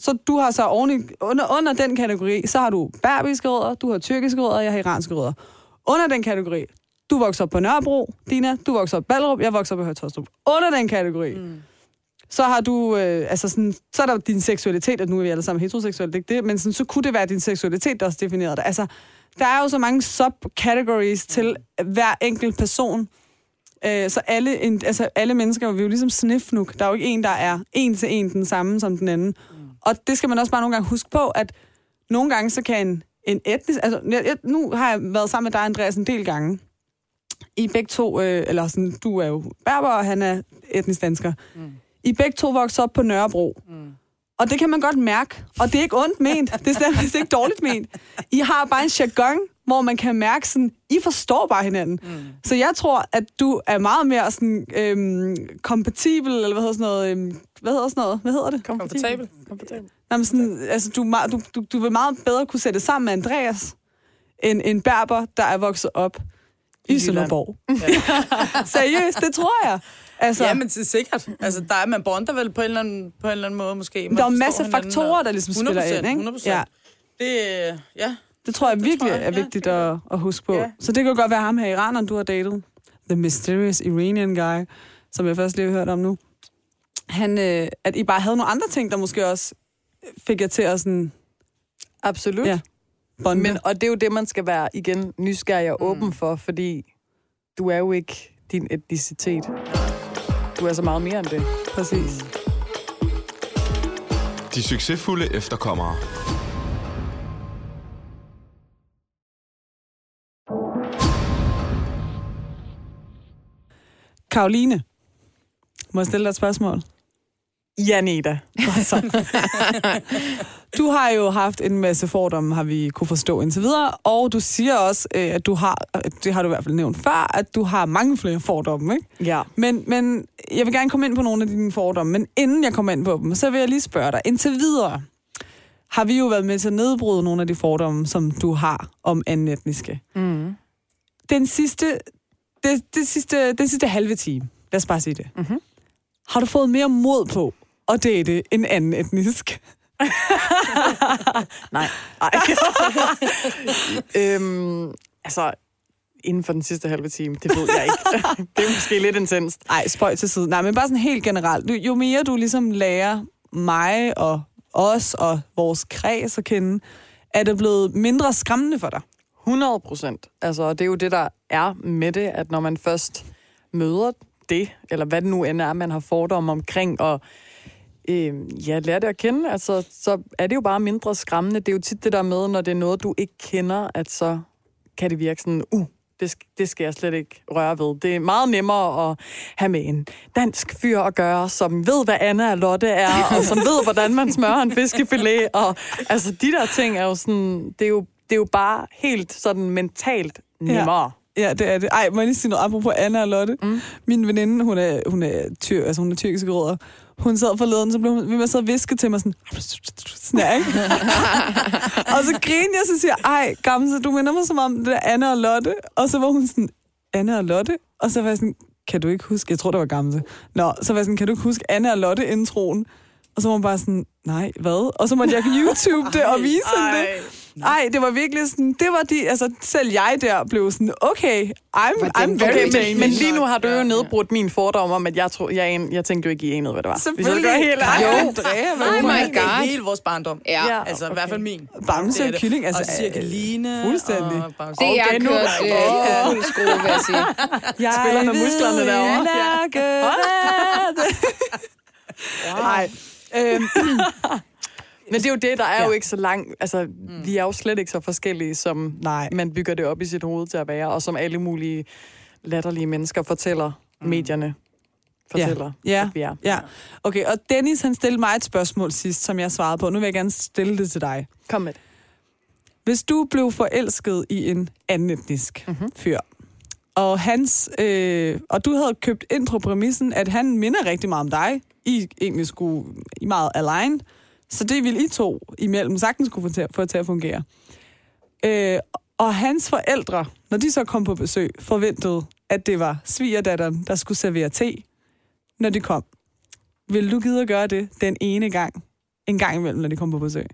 Så du har så oven i, under, under den kategori, så har du berbiske rødder, du har tyrkiske rødder, jeg har iranske rødder. Under den kategori, du vokser op på Nørrebro, Dina, du vokser op på Ballerup, jeg vokser op på Højtostrup. Under den kategori, mm. så har du, øh, altså sådan, så er der din seksualitet, og nu er vi alle sammen heteroseksuelle, det ikke det, men sådan, så kunne det være din seksualitet, der også definerer dig. Altså, der er jo så mange subcategories til hver enkelt person, Øh, så alle, en, altså alle mennesker vi er jo ligesom snifnuk. Der er jo ikke en, der er en til en den samme som den anden. Mm. Og det skal man også bare nogle gange huske på, at nogle gange så kan en, en etnisk... Altså, jeg, nu har jeg været sammen med dig, Andreas, en del gange. I begge to, øh, eller sådan, du er jo berber, og han er etnisk dansker. Mm. I begge to voksede op på Nørrebro. Mm. Og det kan man godt mærke. Og det er ikke ondt ment. Det er slet ikke dårligt ment. I har bare en jargon, hvor man kan mærke sådan, I forstår bare hinanden. Mm. Så jeg tror, at du er meget mere sådan, øhm, kompatibel, eller hvad hedder sådan noget, øhm, hvad hedder sådan noget? Hvad hedder det? Komfortabel. Komfortabel. Nå, men sådan, altså, du, du, du, du vil meget bedre kunne sætte sammen med Andreas, end en berber, der er vokset op i, I. Sønderborg. (laughs) Seriøst, det tror jeg. Altså, Ja, men det er sikkert. Altså, der er, man bonder vel på en eller anden, på en eller anden måde måske. Man der er en forstår masse hinanden, faktorer, der ligesom spiller 100%, ind. Ikke? 100%. Ja, Det, ja. Det tror jeg Det virkelig tror jeg, er ja, vigtigt det at, at huske på. Ja. Så det kan godt være ham her i Iraneren, du har datet. The Mysterious Iranian Guy, som jeg først lige har hørt om nu. Han, øh, at I bare havde nogle andre ting, der måske også fik jer til at sådan Absolut. Ja. bonde. Men, og det er jo det, man skal være igen nysgerrig og åben for, fordi du er jo ikke din etnicitet. Du er så meget mere end det. Præcis. De succesfulde efterkommere. Karoline, må jeg stille dig et spørgsmål? Ja, Neda. (laughs) Du har jo haft en masse fordomme, har vi kunne forstå indtil videre, og du siger også, øh, at du har, det har du i hvert fald nævnt før, at du har mange flere fordomme, ikke? Ja. Men, men jeg vil gerne komme ind på nogle af dine fordomme, men inden jeg kommer ind på dem, så vil jeg lige spørge dig, indtil videre har vi jo været med til at nedbryde nogle af de fordomme, som du har om anden etniske. Mm. Den sidste, det, det sidste, den sidste halve time, lad os bare sige det. Mhm. Har du fået mere mod på at date en anden etnisk? (laughs) Nej. Ej. (laughs) øhm, altså, inden for den sidste halve time. Det ved jeg ikke. (laughs) det er måske lidt intenst. Ej, spøj til side. Nej, men bare sådan helt generelt. Du, jo mere du ligesom lærer mig og os og vores kreds at kende, er det blevet mindre skræmmende for dig. 100 procent. Altså, og det er jo det, der er med det, at når man først møder det, eller hvad det nu end er, man har fordomme omkring, og øh, ja, lærer det at kende, altså, så er det jo bare mindre skræmmende. Det er jo tit det der med, når det er noget, du ikke kender, at så kan det virke sådan, uh, det, det skal jeg slet ikke røre ved. Det er meget nemmere at have med en dansk fyr at gøre, som ved, hvad Anna og Lotte er, og som ved, hvordan man smører en fiskefilet. Og, altså, de der ting er jo sådan, det er jo, det er jo bare helt sådan mentalt nemmere. Ja, det er det. Ej, må jeg lige sige noget apropos Anna og Lotte? Mm. Min veninde, hun er, hun er, tyr, altså hun er tyrkiske rødder. Hun sad forleden, så blev hun ved med at sidde og viske til mig sådan, sådan her, ikke? (laughs) og så grinede jeg, så siger ej, gamle, du minder mig som om det der Anna og Lotte. Og så var hun sådan, Anna og Lotte? Og så var jeg sådan, kan du ikke huske, jeg tror, det var gamle. Nå, så var jeg sådan, kan du ikke huske Anna og Lotte introen? Og så var hun bare sådan, nej, hvad? Og så måtte jeg YouTube det og vise hende det. Ej, det var virkelig sådan, det var de, altså selv jeg der blev sådan, okay, I'm, I'm very Okay, okay, men, men lige nu har du jo nedbrudt min fordom om, at jeg, tror, jeg, en, jeg tænkte jo ikke, I anede, hvad det var. Selvfølgelig. Jeg være helt. Jo, Andrea, Oh my Det er god. hele vores barndom. Ja. Ja. Altså, i hvert fald min. Bamse Det og det. kylling, altså, Og cirkeline. fuldstændig. Og Bamse. Det er jeg Okay, nu- kørt øh, fuld skrue, vil jeg sige. (laughs) Jeg Spiller med musklerne derovre. derovre. Nej. Øhm, (clears throat) (clears throat) Men det er jo det, der er Ja. jo ikke så langt. Altså, mm. vi er jo slet ikke så forskellige, som Nej. man bygger det op i sit hoved til at være, og som alle mulige latterlige mennesker fortæller mm. medierne fortæller, Ja. at vi er. ja. Okay, og Dennis han stillede mig et spørgsmål sidst, som jeg svarede på. Nu vil jeg gerne stille det til dig. Kom med det. Hvis du blev forelsket i en anden etnisk mm-hmm. fyr, og, hans, øh, og du havde købt ind på præmissen, at han minder rigtig meget om dig, I egentlig skulle I meget aligned, så det ville I to imellem sagtens kunne få til, få til at fungere. Øh, og hans forældre, når de så kom på besøg, forventede, at det var svigerdatteren, der skulle servere te, når de kom. Vil du gide at gøre det den ene gang, en gang imellem, når de kom på besøg?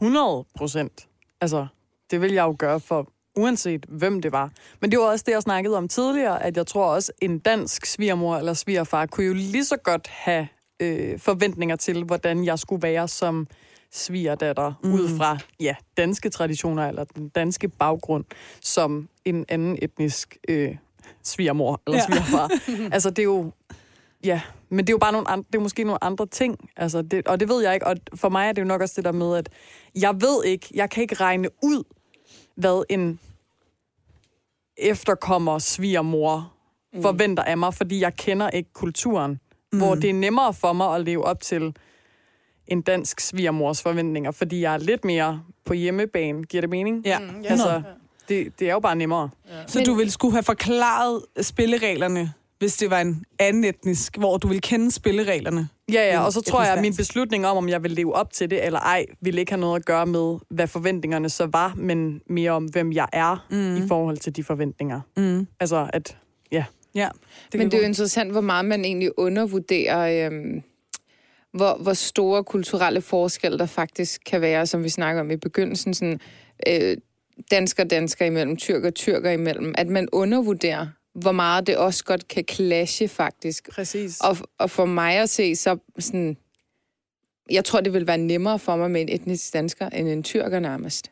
100 procent. Altså, det vil jeg jo gøre for uanset hvem det var. Men det var også det, jeg snakkede om tidligere, at jeg tror også, en dansk svigermor eller svigerfar kunne jo lige så godt have øh, forventninger til, hvordan jeg skulle være som svigerdatter, mm. ud fra ja, danske traditioner eller den danske baggrund, som en anden etnisk øh, svigermor eller Ja. svigerfar. (laughs) altså, det er jo... Ja, men det er jo bare nogle andre, det er måske nogle andre ting. Altså det, og det ved jeg ikke. Og for mig er det jo nok også det der med, at jeg ved ikke, jeg kan ikke regne ud, hvad en efterkommer svigermor mm. forventer af mig, fordi jeg kender ikke kulturen. Mm. Hvor det er nemmere for mig at leve op til en dansk svigermors forventninger, fordi jeg er lidt mere på hjemmebane. Giver det mening? Ja. Mm, ja. Altså, det, det er jo bare nemmere. Så Men- du ville skulle have forklaret spillereglerne, hvis det var en anden etnisk, hvor du ville kende spillereglerne? Ja, ja, og så tror jeg, at min beslutning om, om jeg vil leve op til det eller ej, vil ikke have noget at gøre med, hvad forventningerne så var, men mere om, hvem jeg er mm. i forhold til de forventninger. Mm. Altså, at ja, Ja. Det Men det er jo interessant, hvor meget man egentlig undervurderer, øhm, hvor, hvor store kulturelle forskelle der faktisk kan være, som vi snakker om i begyndelsen, sådan, øh, dansker dansker imellem, tyrker tyrker imellem, at man undervurderer, hvor meget det også godt kan clashe faktisk. præcis. Og, og for mig at se, så sådan, jeg tror, det vil være nemmere for mig med en etnisk dansker, end en tyrker nærmest.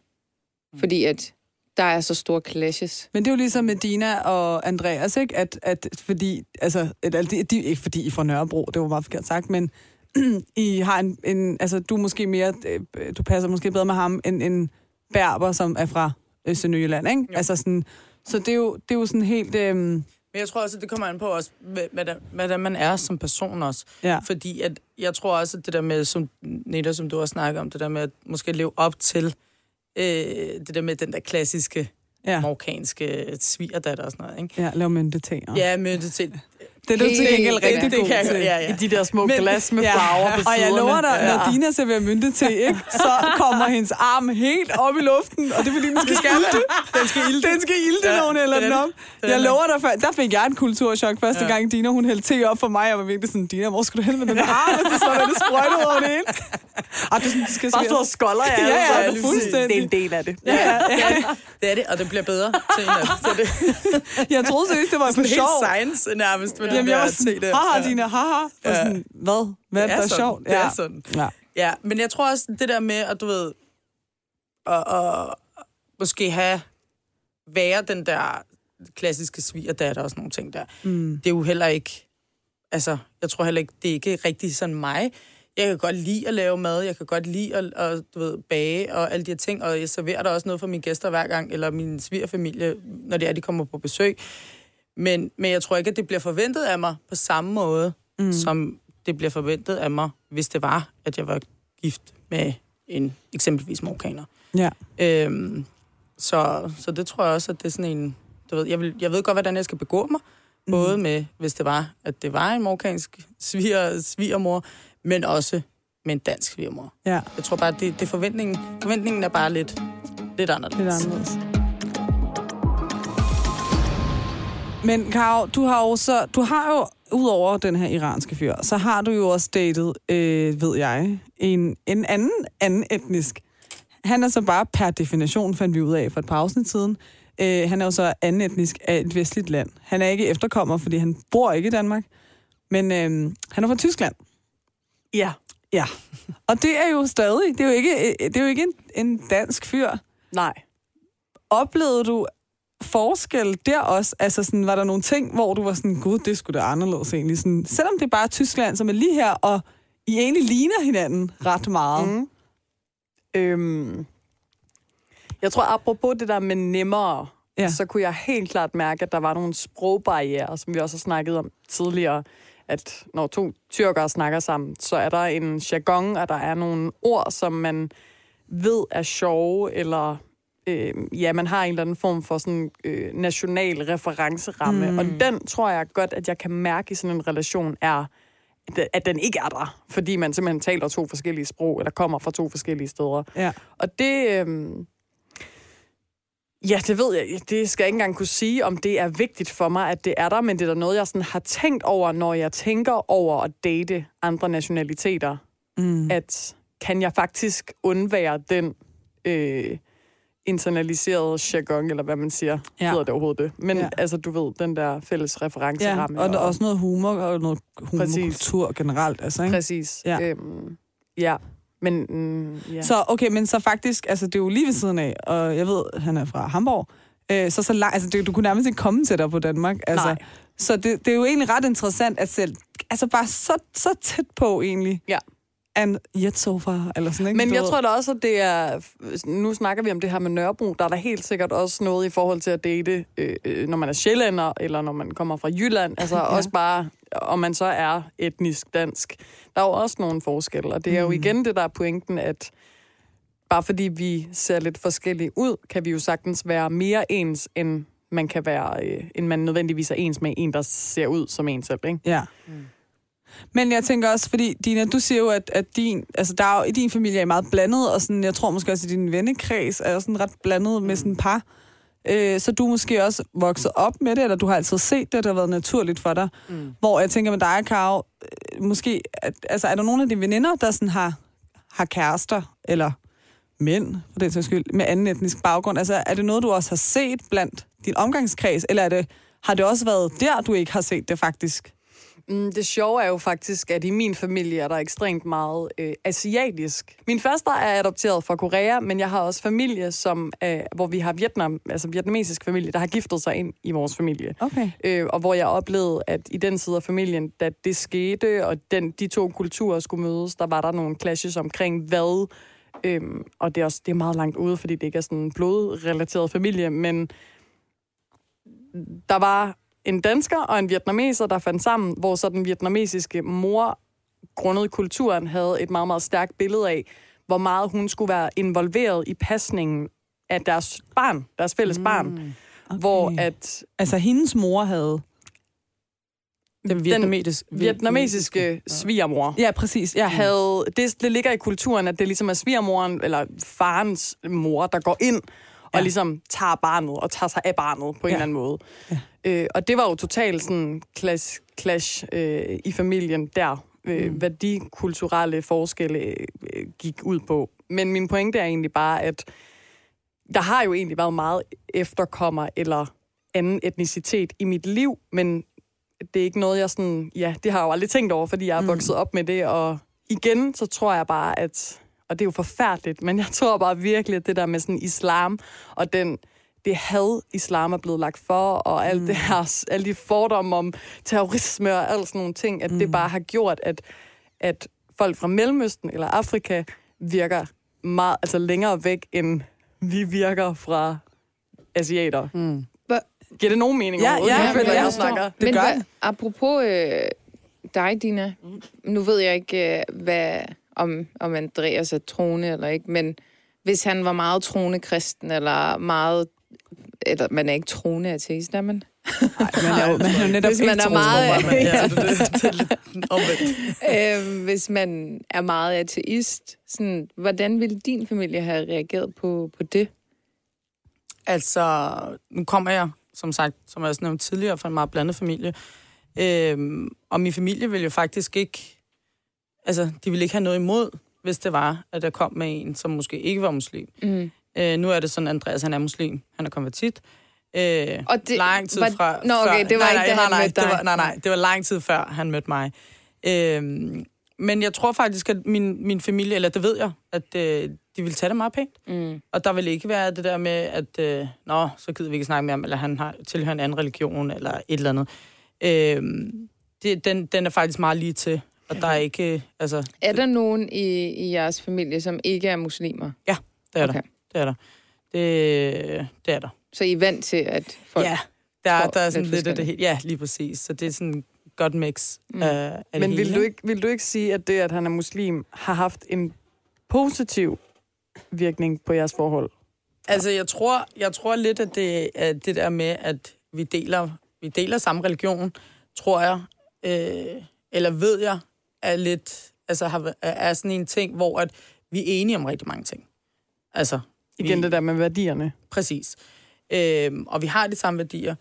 Fordi at der er så store clashes. Men det er jo ligesom med Dina og Andreas, ikke? At, at fordi, altså, eller, de, de, ikke fordi I er fra Nørrebro, det var meget forkert sagt, men (clears throat) I har en, en, altså, du måske mere, øh, du passer måske bedre med ham, end en berber, som er fra Østernøjylland, ikke? Jo. Altså sådan, så det er jo, det er jo sådan helt, øhm, Men jeg tror også, at det kommer an på også, hvad- hvordan, hvordan man er som person også. ja. Fordi at, jeg tror også, at det der med, som Neda, som du har snakket om, det der med at måske leve op til øh, det der med den der klassiske Ja, marokkanske svigerdatter og sådan noget, ikke? ja lave og- Ja, men det Det er du til Helt gengæld rigtig Det god kan jeg til. ja, ja. I de der små Men- glas med Ja. farver på Og jeg lover dig, Ja. når Dina serverer mynte til, ikke, så kommer hendes arm helt op i luften, og det er fordi, den skal skal ilte. Den skal ilde. Den skal ilte, Ja, når hun hælder det er den det. op. Det Jeg det. lover dig, før- der fik jeg en kulturschok første Ja. gang, Dina, hun hældte te op for mig. Jeg var virkelig sådan, Dina, hvor skal du hen med den arm? Og så var det sprøjtet over det hele. Og det sådan, det skal Bare så skolder jeg. Ja, ja, altså. fuldstændig. Det er en del af det. Ja, ja, det, er det. det det, og det bliver bedre til en (laughs) af Så det Jeg troede seriøst, det var for er helt sjov. science nærmest. Jamen, jeg var sådan, haha, Ja. Dina, haha. Ja. sådan, hvad? Hvad er det, der er sådan. sjovt? Det er sådan. Ja. Ja, men jeg tror også, det der med, at du ved, at, at måske have, være den der klassiske svigerdatter og sådan nogle ting der, Mm. det er jo heller ikke, altså, jeg tror heller ikke, det er ikke rigtig sådan mig. Jeg kan godt lide at lave mad, jeg kan godt lide at, at du ved, bage og alle de her ting, og jeg serverer der også noget for mine gæster hver gang, eller min svigerfamilie, når det er, de kommer på besøg. Men, men jeg tror ikke, at det bliver forventet af mig på samme måde, mm. som det bliver forventet af mig, hvis det var, at jeg var gift med en eksempelvis marokkaner. Ja. Øhm, så, så det tror jeg også, at det er sådan en... Du ved, jeg, vil, jeg ved godt, hvordan jeg skal begå mig. Både med, hvis det var, at det var en marokkansk sviger, svigermor, men også med en dansk svigermor. Ja, Jeg tror bare, det, det forventningen, forventningen er bare lidt, lidt anderledes. lidt anderledes. Men Karo, du har jo så, du har jo, udover den her iranske fyr, så har du jo også datet, øh, ved jeg, en, en anden, anden etnisk. Han er så bare per definition, fandt vi ud af for et par afsnit siden. Øh, han er jo så anden etnisk af et vestligt land. Han er ikke efterkommer, fordi han bor ikke i Danmark. Men øh, han er fra Tyskland. Ja. Ja. Og det er jo stadig, det er jo ikke, øh, det er jo ikke en, en dansk fyr. Nej. Oplevede du forskel der også? Altså sådan, var der nogle ting, hvor du var sådan, gud, det skulle da anderledes egentlig. Sådan, selvom det er bare Tyskland, som er lige her, og I egentlig ligner hinanden ret meget. Mm. Øhm, jeg tror, apropos det der med nemmere, ja. så kunne jeg helt klart mærke, at der var nogle sprogbarriere, som vi også har snakket om tidligere, at når to tyrkere snakker sammen, så er der en jargon, og der er nogle ord, som man ved er sjove, eller øh, ja, man har en eller anden form for sådan øh, national referenceramme. Mm. Og den tror jeg godt, at jeg kan mærke i sådan en relation er, at- den ikke er der, fordi man simpelthen taler to forskellige sprog, eller kommer fra to forskellige steder. Ja. Og det... Øhm, ja, det ved jeg. Det skal jeg ikke engang kunne sige, om det er vigtigt for mig, at det er der, men det er da noget, jeg sådan har tænkt over, når jeg tænker over at date andre nationaliteter. Mm. At kan jeg faktisk undvære den øh, internaliserede jargon, eller hvad man siger, Ja. hedder det overhovedet det. Men Ja. altså, du ved, den der fælles Ja, referenceramme. og der er også noget humor og noget humorkultur generelt. Altså, ikke? Præcis. Ja. Øhm, ja. Men, mm, ja. Så okay, men så faktisk, altså det er jo lige ved siden af, og jeg ved, han er fra Hamburg, øh, så så langt, altså det, du kunne nærmest ikke komme til dig på Danmark. Altså, Nej. Så det, det er jo egentlig ret interessant at selv, altså bare så, så tæt på egentlig, Ja. And yet so far, eller sådan, ikke? Men jeg tror da også, at det er... Nu snakker vi om det her med Nørrebro. Der er der helt sikkert også noget i forhold til at date, øh, øh, når man er sjællander, eller når man kommer fra Jylland. Altså (laughs) ja. også bare, om man så er etnisk dansk. Der er jo også nogle forskelle, og det er jo igen det, der er pointen, at bare fordi vi ser lidt forskellige ud, kan vi jo sagtens være mere ens, end man kan være, øh, end man nødvendigvis er ens med en, der ser ud som en selv, ikke? Ja. Mm. Men jeg tænker også, fordi Dina, du siger jo, at, at din, altså der er jo, i din familie er meget blandet, og sådan, jeg tror måske også, at din vennekreds er sådan ret blandet med sådan par. Øh, så du er måske også vokset op med det, eller du har altid set det, det har været naturligt for dig. Mm. Hvor jeg tænker med dig, Karo, øh, måske, at, altså er der nogle af dine veninder, der sådan har, har kærester, eller mænd, for den sags skyld, med anden etnisk baggrund? Altså er det noget, du også har set blandt din omgangskreds, eller er det, har det også været der, du ikke har set det faktisk? Mm, det sjove er jo faktisk, at i min familie er der ekstremt meget øh, asiatisk. Min faster er adopteret fra Korea, men jeg har også familie, som, øh, hvor vi har Vietnam, altså vietnamesisk familie, der har giftet sig ind i vores familie. Okay. Øh, og hvor jeg oplevede, at i den side af familien, da det skete, og den, de to kulturer skulle mødes, der var der nogle clashes omkring hvad. Øhm, og det er også det er meget langt ude, fordi det ikke er sådan en blodrelateret familie, men der var en dansker og en vietnameser, der fandt sammen, hvor så den vietnamesiske mor, grundet kulturen, havde et meget, meget stærkt billede af, hvor meget hun skulle være involveret i pasningen af deres barn, deres fælles mm, barn. okay. Hvor at Altså, hendes mor havde... Den vietnamesiske, vietnamesiske svigermor. Ja, præcis. Jeg havde, det, det ligger i kulturen, at det ligesom er svigermoren, eller farens mor, der går ind og Ja. ligesom tager barnet, og tager sig af barnet på en Ja. eller anden måde. Øh, og det var jo totalt sådan clash, clash øh, i familien der, øh, mm. hvad de kulturelle forskelle øh, gik ud på. Men min pointe er egentlig bare, at der har jo egentlig været meget efterkommer eller anden etnicitet i mit liv, men det er ikke noget, jeg sådan... Ja, det har jeg jo aldrig tænkt over, fordi jeg er vokset op med det, og igen, så tror jeg bare, at... Og det er jo forfærdeligt, men jeg (laughs) tror bare virkelig, at det der med sådan islam, og den det had, islam er blevet lagt for, og alt det her, alle de fordomme om terrorisme og alt sådan nogle ting, at det bare har gjort, at, at folk fra Mellemøsten eller Afrika virker meget, altså længere væk, end vi virker fra asiater. Mm. Giver det nogen mening Ja, overhovedet? ja, jeg føler, men jeg jeg snakker. Det Men gør hvad, apropos øh, dig, Dina. Nu ved jeg ikke, øh, hvad, om, om Andreas er troende eller ikke, men hvis han var meget troende kristen, eller meget... Eller man er ikke troende ateist, er man? Nej, man er jo, man er jo (laughs) netop Hvis man ikke er meget- Men, ja, det, det, det er (laughs) øh, hvis man er meget ateist, sådan, hvordan ville din familie have reageret på, på det? Altså, nu kommer jeg, som sagt, som jeg også nævnte tidligere, fra en meget blandet familie. Øhm, og min familie ville jo faktisk ikke... Altså, de ville ikke have noget imod, hvis det var, at jeg kom med en, som måske ikke var muslim. Mm. Øh, nu er det sådan, Andreas han er muslim. Han er konvertit. Øh, Og det, lang tid var, fra... Nå, okay, før, det var nej, ikke, nej, nej, det var, nej, nej, det var lang tid før, han mødte mig. Øhm, men jeg tror faktisk, at min, min familie, eller det ved jeg, at øh, de ville tage det meget pænt. Mm. Og der vil ikke være det der med, at øh, nå, så gider vi ikke snakke med ham, eller han har tilhører en anden religion, eller et eller andet. Øhm, det, den, den er faktisk meget lige til. Og der er ikke, øh, altså, Er der nogen i, i jeres familie, som ikke er muslimer? det er Okay. der. Det er der. Det, det er der. Så I er vant til, at folk... Ja, der, tror der er sådan lidt af det hele. Ja, lige præcis. Så det er sådan godt mix Mm. af, af Men vil du, ikke, vil du ikke sige, at det, at han er muslim, har haft en positiv virkning på jeres forhold? Altså, jeg tror, jeg tror lidt, at det, at det der med, at vi deler, vi deler samme religion, tror jeg, øh, eller ved jeg, er lidt, altså har, er sådan en ting, hvor at vi er enige om rigtig mange ting. Altså, Igen vi, det der med værdierne. Præcis. Øhm, og vi har de samme værdier.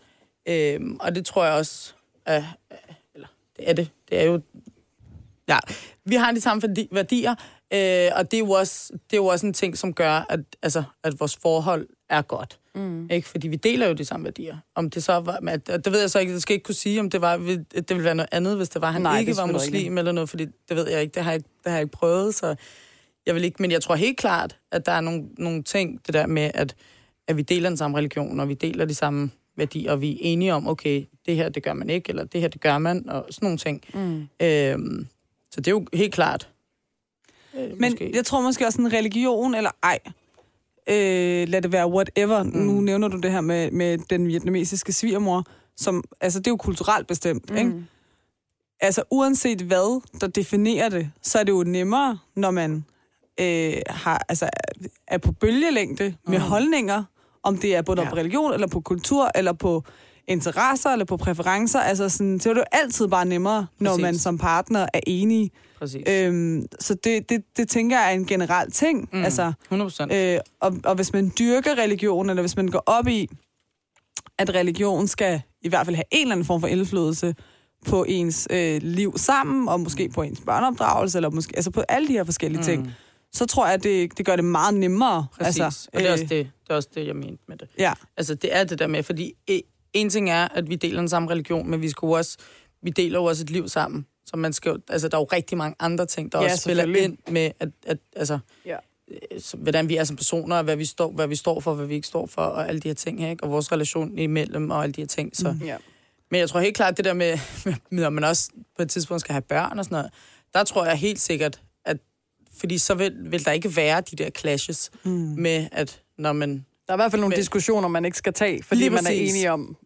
Øhm, og det tror jeg også, er, eller det er det, det er jo, ja, vi har de samme værdi, værdier, øh, og det er, jo også, det er jo også en ting, som gør, at, altså, at vores forhold er godt. Mm. Ikke? Fordi vi deler jo de samme værdier. Om det så var, at, det ved jeg så ikke, jeg skal ikke kunne sige, om det var, det ville være noget andet, hvis det var, han Nej, det ikke var muslim eller noget, fordi det ved jeg ikke, det har jeg, ikke- det har jeg ikke prøvet, så jeg vil ikke, men jeg tror helt klart, at der er nogle, nogle ting, det der med, at, at vi deler den samme religion, og vi deler de samme værdier, og vi er enige om, okay, det her, det gør man ikke, eller det her, det gør man, og sådan nogle ting. Mm. Øhm, så det er jo helt klart. Øh, Men måske. jeg tror måske også en religion, eller ej, øh, lad det være whatever. Mm. Nu nævner du det her med, med den vietnamesiske svigermor, som, altså det er jo kulturelt bestemt, mm. ikke? Altså uanset hvad, der definerer det, så er det jo nemmere, når man øh, har, altså, er på bølgelængde med Mm. holdninger, om det er både Ja. på religion, eller på kultur, eller på interesser, eller på præferencer. Altså sådan, så er det jo altid bare nemmere, når Præcis. man som partner er enige. Præcis. Øhm, så det, det, det tænker jeg er en generel ting. Mm. Altså, 100 procent. øh, og, og hvis man dyrker religion, eller hvis man går op i, at religion skal i hvert fald have en eller anden form for indflydelse på ens øh, liv sammen, og måske på ens børneopdragelse, eller måske altså på alle de her forskellige mm. ting, så tror jeg, at det, det gør det meget nemmere. Præcis. Altså, og det er, også øh, det, det er også det, jeg mente med det. Ja, Altså, det er det der med, fordi øh, en ting er, at vi deler den samme religion, men vi skal også, vi deler jo også et liv sammen. Så man skal jo, altså, der er jo rigtig mange andre ting, der Ja, også spiller ind med, at, at altså, Ja. øh, hvordan vi er som personer, hvad vi, står, hvad vi står for, hvad vi ikke står for, og alle de her ting, her, ikke? og vores relation imellem, og alle de her ting. Så. Mm. Ja. Men jeg tror helt klart, det der med, (laughs) når man også på et tidspunkt skal have børn og sådan noget, der tror jeg helt sikkert, at fordi så vil, vil der ikke være de der clashes mm. med, at når man Der er i hvert fald nogle Men- diskussioner, man ikke skal tage, fordi man er enige om,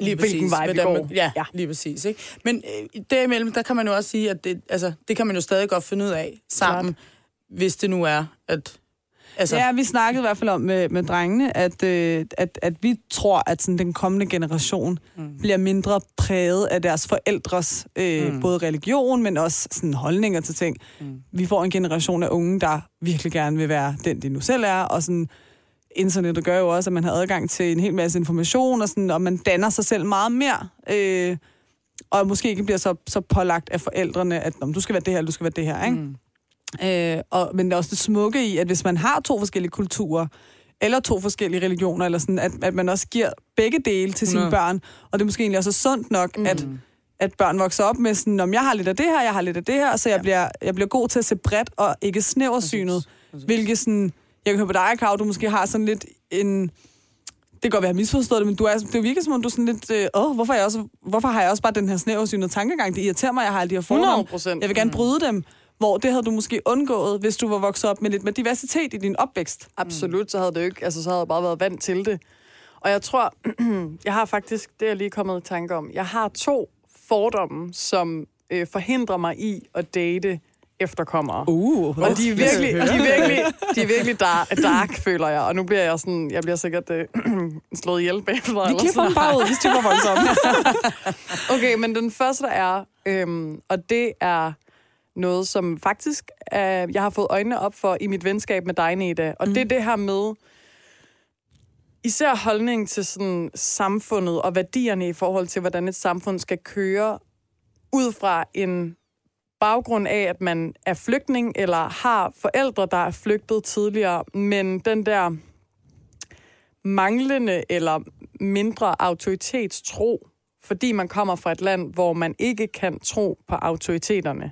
Lige hvilken præcis. vej vi går. man- Ja, Ja. lige præcis. Ikke? Men øh, derimellem, der kan man jo også sige, at det, altså, det kan man jo stadig godt finde ud af sammen, hvis det nu er, at Altså, Ja, vi snakkede i hvert fald om med, med drengene, at, øh, at, at vi tror, at sådan, den kommende generation mm. bliver mindre præget af deres forældres øh, mm. både religion, men også sådan, holdninger til ting. Mm. Vi får en generation af unge, der virkelig gerne vil være den, de nu selv er, og sådan internettet gør jo også, at man har adgang til en hel masse information, og, sådan, og man danner sig selv meget mere. Øh, og måske ikke bliver så, så pålagt af forældrene, at "Nå, du skal være det her, du skal være det her. Ikke? Mm. Øh, og, men der er også det smukke i, at hvis man har to forskellige kulturer, eller to forskellige religioner, eller sådan, at, at man også giver begge dele til sine 100. børn. Og det er måske egentlig også sundt nok, mm. at, at børn vokser op med sådan, om jeg har lidt af det her, jeg har lidt af det her, så jeg, bliver, jeg bliver god til at se bredt og ikke snæversynet. Hvilket sådan, jeg kan høre på dig, Kav, du måske har sådan lidt en... Det kan godt være, jeg har misforstået det, men du er, det virker som om, du er sådan lidt, øh, åh, hvorfor, er jeg også, hvorfor har jeg også bare den her snæversynede tankegang? Det irriterer mig, jeg har alle de her fordomme. 100%. Jeg vil gerne bryde dem. Hvor det havde du måske undgået, hvis du var vokset op med lidt med diversitet i din opvækst. Absolut, så havde det jo ikke, altså så havde jeg bare været vant til det. Og jeg tror, (clears throat) jeg har faktisk, det er jeg lige kommet i tanke om, jeg har to fordomme, som øh, forhindrer mig i at date efterkommere. Uh, Og de er virkelig, de er virkelig, de er virkelig dark, dark, føler jeg. Og nu bliver jeg sådan, jeg bliver sikkert øh, (clears throat) slået ihjel bagefter. Vi klipper dem bare ud, hvis de var voldsomme. (laughs) Okay, men den første er, øhm, og det er noget, som faktisk øh, jeg har fået øjnene op for i mit venskab med dig, Neda. Og mm. det er det her med, især holdning til sådan samfundet og værdierne i forhold til, hvordan et samfund skal køre, ud fra en baggrund af, at man er flygtning, eller har forældre, der er flygtet tidligere, men den der manglende eller mindre autoritetstro, fordi man kommer fra et land, hvor man ikke kan tro på autoriteterne.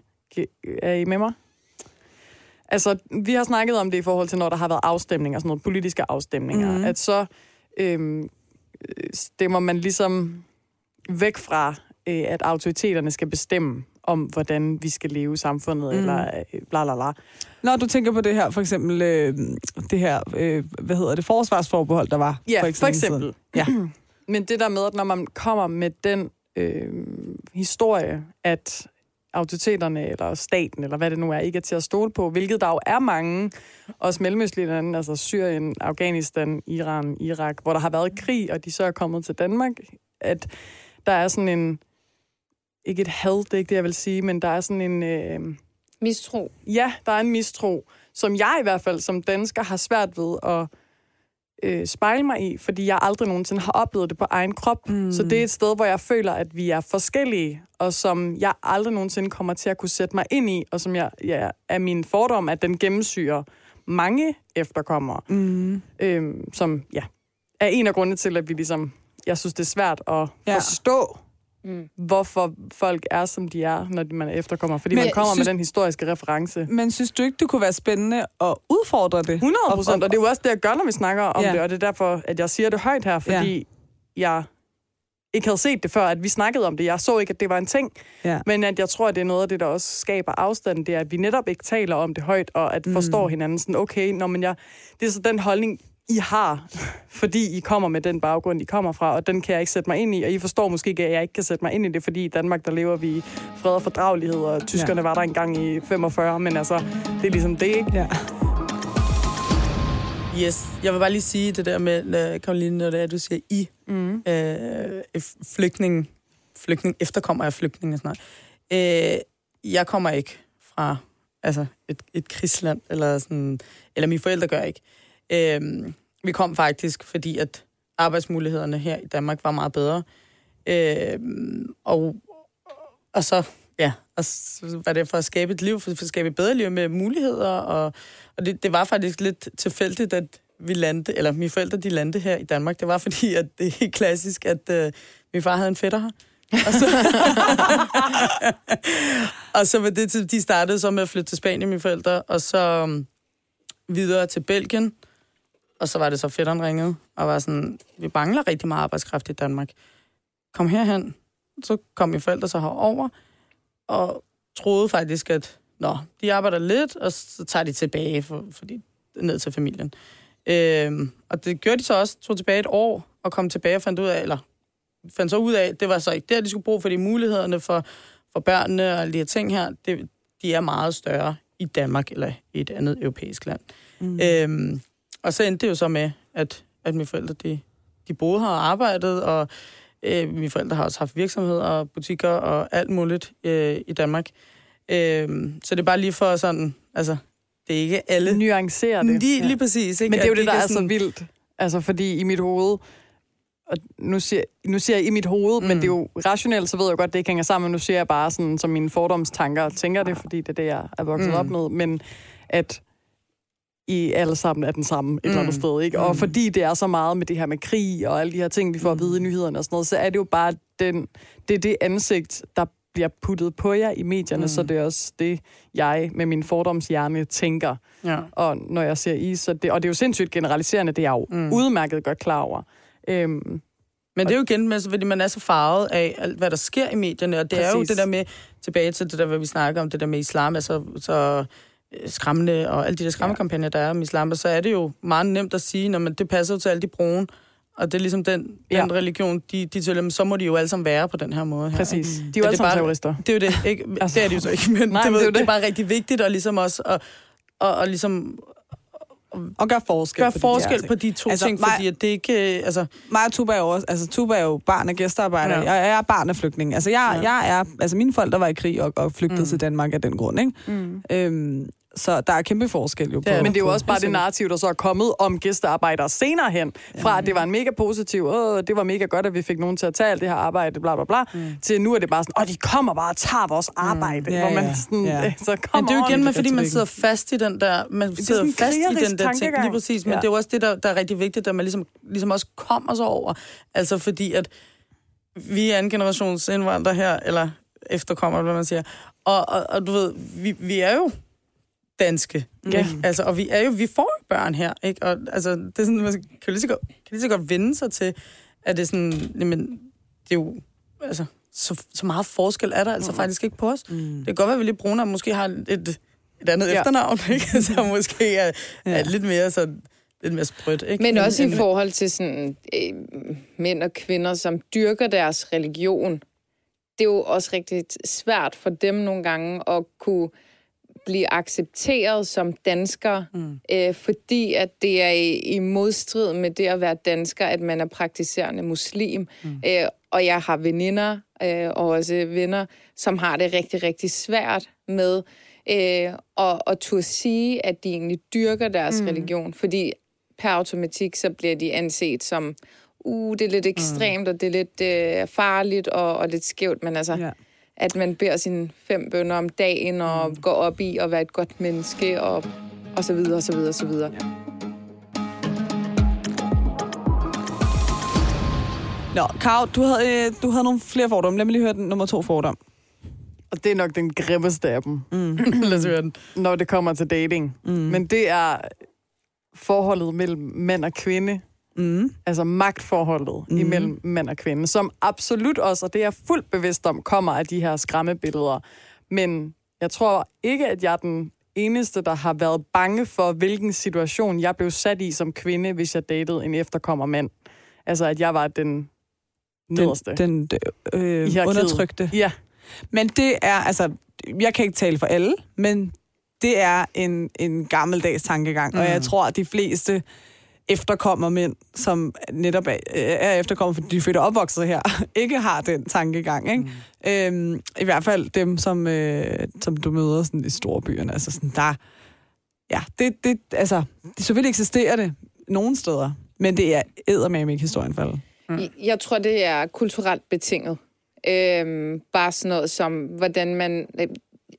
Er I med mig? Altså, vi har snakket om det i forhold til, når der har været afstemninger, sådan noget politiske afstemninger, mm. at så øhm, stemmer man ligesom væk fra, øh, at autoriteterne skal bestemme om, hvordan vi skal leve i samfundet, mm. eller øh, bla bla bla. Når du tænker på det her, for eksempel øh, det her, øh, hvad hedder det, forsvarsforbehold, der var. Ja, for, for eksempel. Ja. (clears throat) Men det der med, at når man kommer med den øh, historie, at autoriteterne eller staten, eller hvad det nu er, ikke er til at stole på, hvilket der jo er mange, også mellemøstlige lande, altså Syrien, Afghanistan, Iran, Irak, hvor der har været krig, og de så er kommet til Danmark, at der er sådan en, ikke et had, det er ikke det, jeg vil sige, men der er sådan en, øh, Mistro. ja, der er en mistro, som jeg i hvert fald som dansker har svært ved at øh, spejle mig i, fordi jeg aldrig nogensinde har oplevet det på egen krop. Mm. Så det er et sted, hvor jeg føler, at vi er forskellige, og som jeg aldrig nogensinde kommer til at kunne sætte mig ind i, og som jeg, ja, er min fordom, at den gennemsyrer mange efterkommere, mm. øhm, som ja, er en af grundene til, at vi ligesom, jeg synes, det er svært at ja. forstå, mm. hvorfor folk er, som de er, når man er efterkommer. Fordi Men man kommer synes- med den historiske reference. Men synes du ikke, det kunne være spændende at udfordre det? 100 procent, og det er jo også det, jeg gør, når vi snakker om Ja. det, og det er derfor, at jeg siger det højt her, fordi ja. jeg ikke havde set det før, at vi snakkede om det. Jeg så ikke, at det var en ting, Ja. men at jeg tror, at det er noget af det, der også skaber afstand, det er, at vi netop ikke taler om det højt, og at forstår hinanden sådan, okay, når men jeg, det er så den holdning, I har, fordi I kommer med den baggrund, I kommer fra, og den kan jeg ikke sætte mig ind i, og I forstår måske ikke, at jeg ikke kan sætte mig ind i det, fordi i Danmark, der lever vi i fred og fordragelighed, og tyskerne Ja. var der engang i 45, men altså, det er ligesom det, ikke? Ja. Yes, jeg vil bare lige sige det der med, Karoline, når det er, du siger I, mm. uh, flygtning, flygtning, efterkommer jeg flygtninge snart. Uh, jeg kommer ikke fra altså et, et krigsland, eller, sådan, eller mine forældre gør ikke. Øhm, vi kom faktisk, fordi at arbejdsmulighederne her i Danmark var meget bedre. Øhm, og, og så, ja, og så var det for at skabe et liv, for at skabe et bedre liv med muligheder, og, og det, det var faktisk lidt tilfældigt, at vi landte, eller mine forældre, de landte her i Danmark. Det var fordi, at det er helt klassisk, at øh, min far havde en fætter her. Og så, (laughs) og så var det, de startede så med at flytte til Spanien, mine forældre, og så um, videre til Belgien. Og så var det så fætteren ringede, og var sådan, vi mangler rigtig meget arbejdskraft i Danmark. Kom herhen. Så kom mine forældre så herover, og troede faktisk, at nå, de arbejder lidt, og så tager de tilbage, for, fordi ned til familien. Øhm, og det gjorde de så også, tog tilbage et år, og kom tilbage og fandt ud af, eller fandt så ud af, det var så ikke der, de skulle bruge, fordi mulighederne for, for børnene og alle de her ting her, det, de er meget større i Danmark eller i et andet europæisk land. Mm. Øhm, og så endte det jo så med, at, at mine forældre, de, de boede her og arbejdede, og øh, mine forældre har også haft virksomheder og butikker og alt muligt øh, i Danmark. Øhm, så det er bare lige for sådan, altså, det er ikke alle... Nuancere det. Lige, lige præcis. Ikke? Men det er jo At det, de der er så sådan- vildt. Altså, fordi i mit hoved, og nu siger, nu siger jeg i mit hoved, mm. men det er jo rationelt, så ved jeg godt, at det ikke hænger sammen. Nu siger jeg bare sådan, som mine fordomstanker tænker det, fordi det er det, jeg er vokset mm. op med. Men at I alle sammen er den samme et eller andet sted, ikke? Og fordi det er så meget med det her med krig og alle de her ting, vi får at vide i nyhederne og sådan noget, så er det jo bare den, det, er det ansigt, der bliver puttet på jer i medierne, mm. så det er også det, jeg med min fordomshjerne tænker Ja. og når jeg ser is, så det, og det er jo sindssygt generaliserende, det er jeg jo mm. udmærket godt klar over. Øhm, Men det er jo igen fordi man er så farvet af alt, hvad der sker i medierne, og det Præcis. er jo det der med, tilbage til det der, hvad vi snakker om, det der med islam, altså så skræmmende, og alle de der skræmmekampagner, der er om islam, og så er det jo meget nemt at sige, når man, det passer jo til alle de brune, og det er ligesom den, Ja. den religion, de, de tæller, så må de jo alle sammen være på den her måde. Her, præcis. De er jo Men alle det er sammen terrorister. Det er jo det, ikke? Altså. Det er det jo så ikke, men Nej, det, men det er det, det er bare rigtig vigtigt, og ligesom også at, og, og ligesom Og gør forskel gøre på de forskel der på de to Altså, ting, mig- fordi at det ikke... øh, Altså, mig og Tuba er jo også, altså Tuba er jo barn af gæstearbejder. Ja. Ja. Jeg, jeg er barn af flygtning. Altså jeg, Ja. ja. jeg er, altså mine forældre var i krig og, og flygtede mm. til Danmark af den grund, ikke? Mm. Øhm, så der er kæmpe forskel jo på. er der. Men det er jo på- også bare det narrativ, der så er kommet om gæstearbejdere senere hen. Fra at det var en mega positiv, åh, det var mega godt, at vi fik nogen til at tage alt det her arbejde, bla bla bla, mm. til nu er det bare sådan, åh, de kommer bare og tager vores arbejde. Ja, Hvor man ja. sådan, Ja. ja. (laughs) så Men kommer det er jo igen med, fordi man sidder fast i den der... Man sidder sådan fast i den der ting, lige præcis. Men Ja. det er jo også det, der, der er rigtig vigtigt, at man ligesom, ligesom også kommer sig over. Altså fordi, at vi er en generations indvandrere her, eller efterkommer, hvad man siger. Og, og, og du ved, vi, vi er jo danske. Ja. Ikke? Altså, og vi er jo, vi får jo børn her, ikke? Og altså, det er sådan, man kan lige så godt, kan lige så godt vende sig til, at det er sådan, jamen, det er jo, altså, så, så meget forskel er der altså faktisk ikke på os. Mm. Det kan godt være, at vi lidt brune og måske har et, et andet Ja. ja. efternavn, (laughs) ikke? Så måske er, er lidt mere sådan, lidt mere sprødt, ikke? Men End- også i end- forhold til sådan, øh, mænd og kvinder, som dyrker deres religion. Det er jo også rigtig svært for dem nogle gange at kunne blive accepteret som dansker, mm. øh, fordi at det er i, i modstrid med det at være dansker, at man er praktiserende muslim. Mm. Øh, og jeg har veninder øh, og også venner, som har det rigtig, rigtig svært med øh, at, at turde sige, at de egentlig dyrker deres mm. religion, fordi per automatik, så bliver de anset som, uh, det er lidt ekstremt, og det er lidt øh, farligt og, og lidt skævt, men altså, Ja. At man beder sine fem bønder om dagen og mm. går op i at være et godt menneske og, og så videre, og så videre, og så videre. Ja. Nå, Karo, du havde, øh, du havde nogle flere fordomme. Lad mig lige høre den nummer to fordom. Og det er nok den grimmeste af dem, (clears throat) Lad os høre den. når det kommer til dating. Mm. Men det er forholdet mellem mand og kvinde. Mm. Altså magtforholdet mm. imellem mand og kvinde, som absolut også, og det er jeg fuldt bevidst om, kommer af de her skræmmebilleder. Men jeg tror ikke, at jeg er den eneste, der har været bange for, hvilken situation jeg blev sat i som kvinde, hvis jeg datede en efterkommer mand. Altså, at jeg var den nederste. Den, den øh, undertrykte. Ja, Men det er, altså, jeg kan ikke tale for alle, men det er en, en gammeldags tankegang, mm. og jeg tror, at de fleste efterkommer mænd, som netop er, er efterkommer, fordi de er født og opvokset her, (laughs) ikke har den tankegang. Ikke? Mm. Øhm, I hvert fald dem, som, øh, som du møder sådan, i store byerne. Altså sådan, der, ja, det, det, altså, det, selvfølgelig eksisterer det nogle steder, men det er eddermame ikke historien for alle. Jeg, jeg tror, det er kulturelt betinget. Øhm, bare sådan noget som, hvordan man... øh,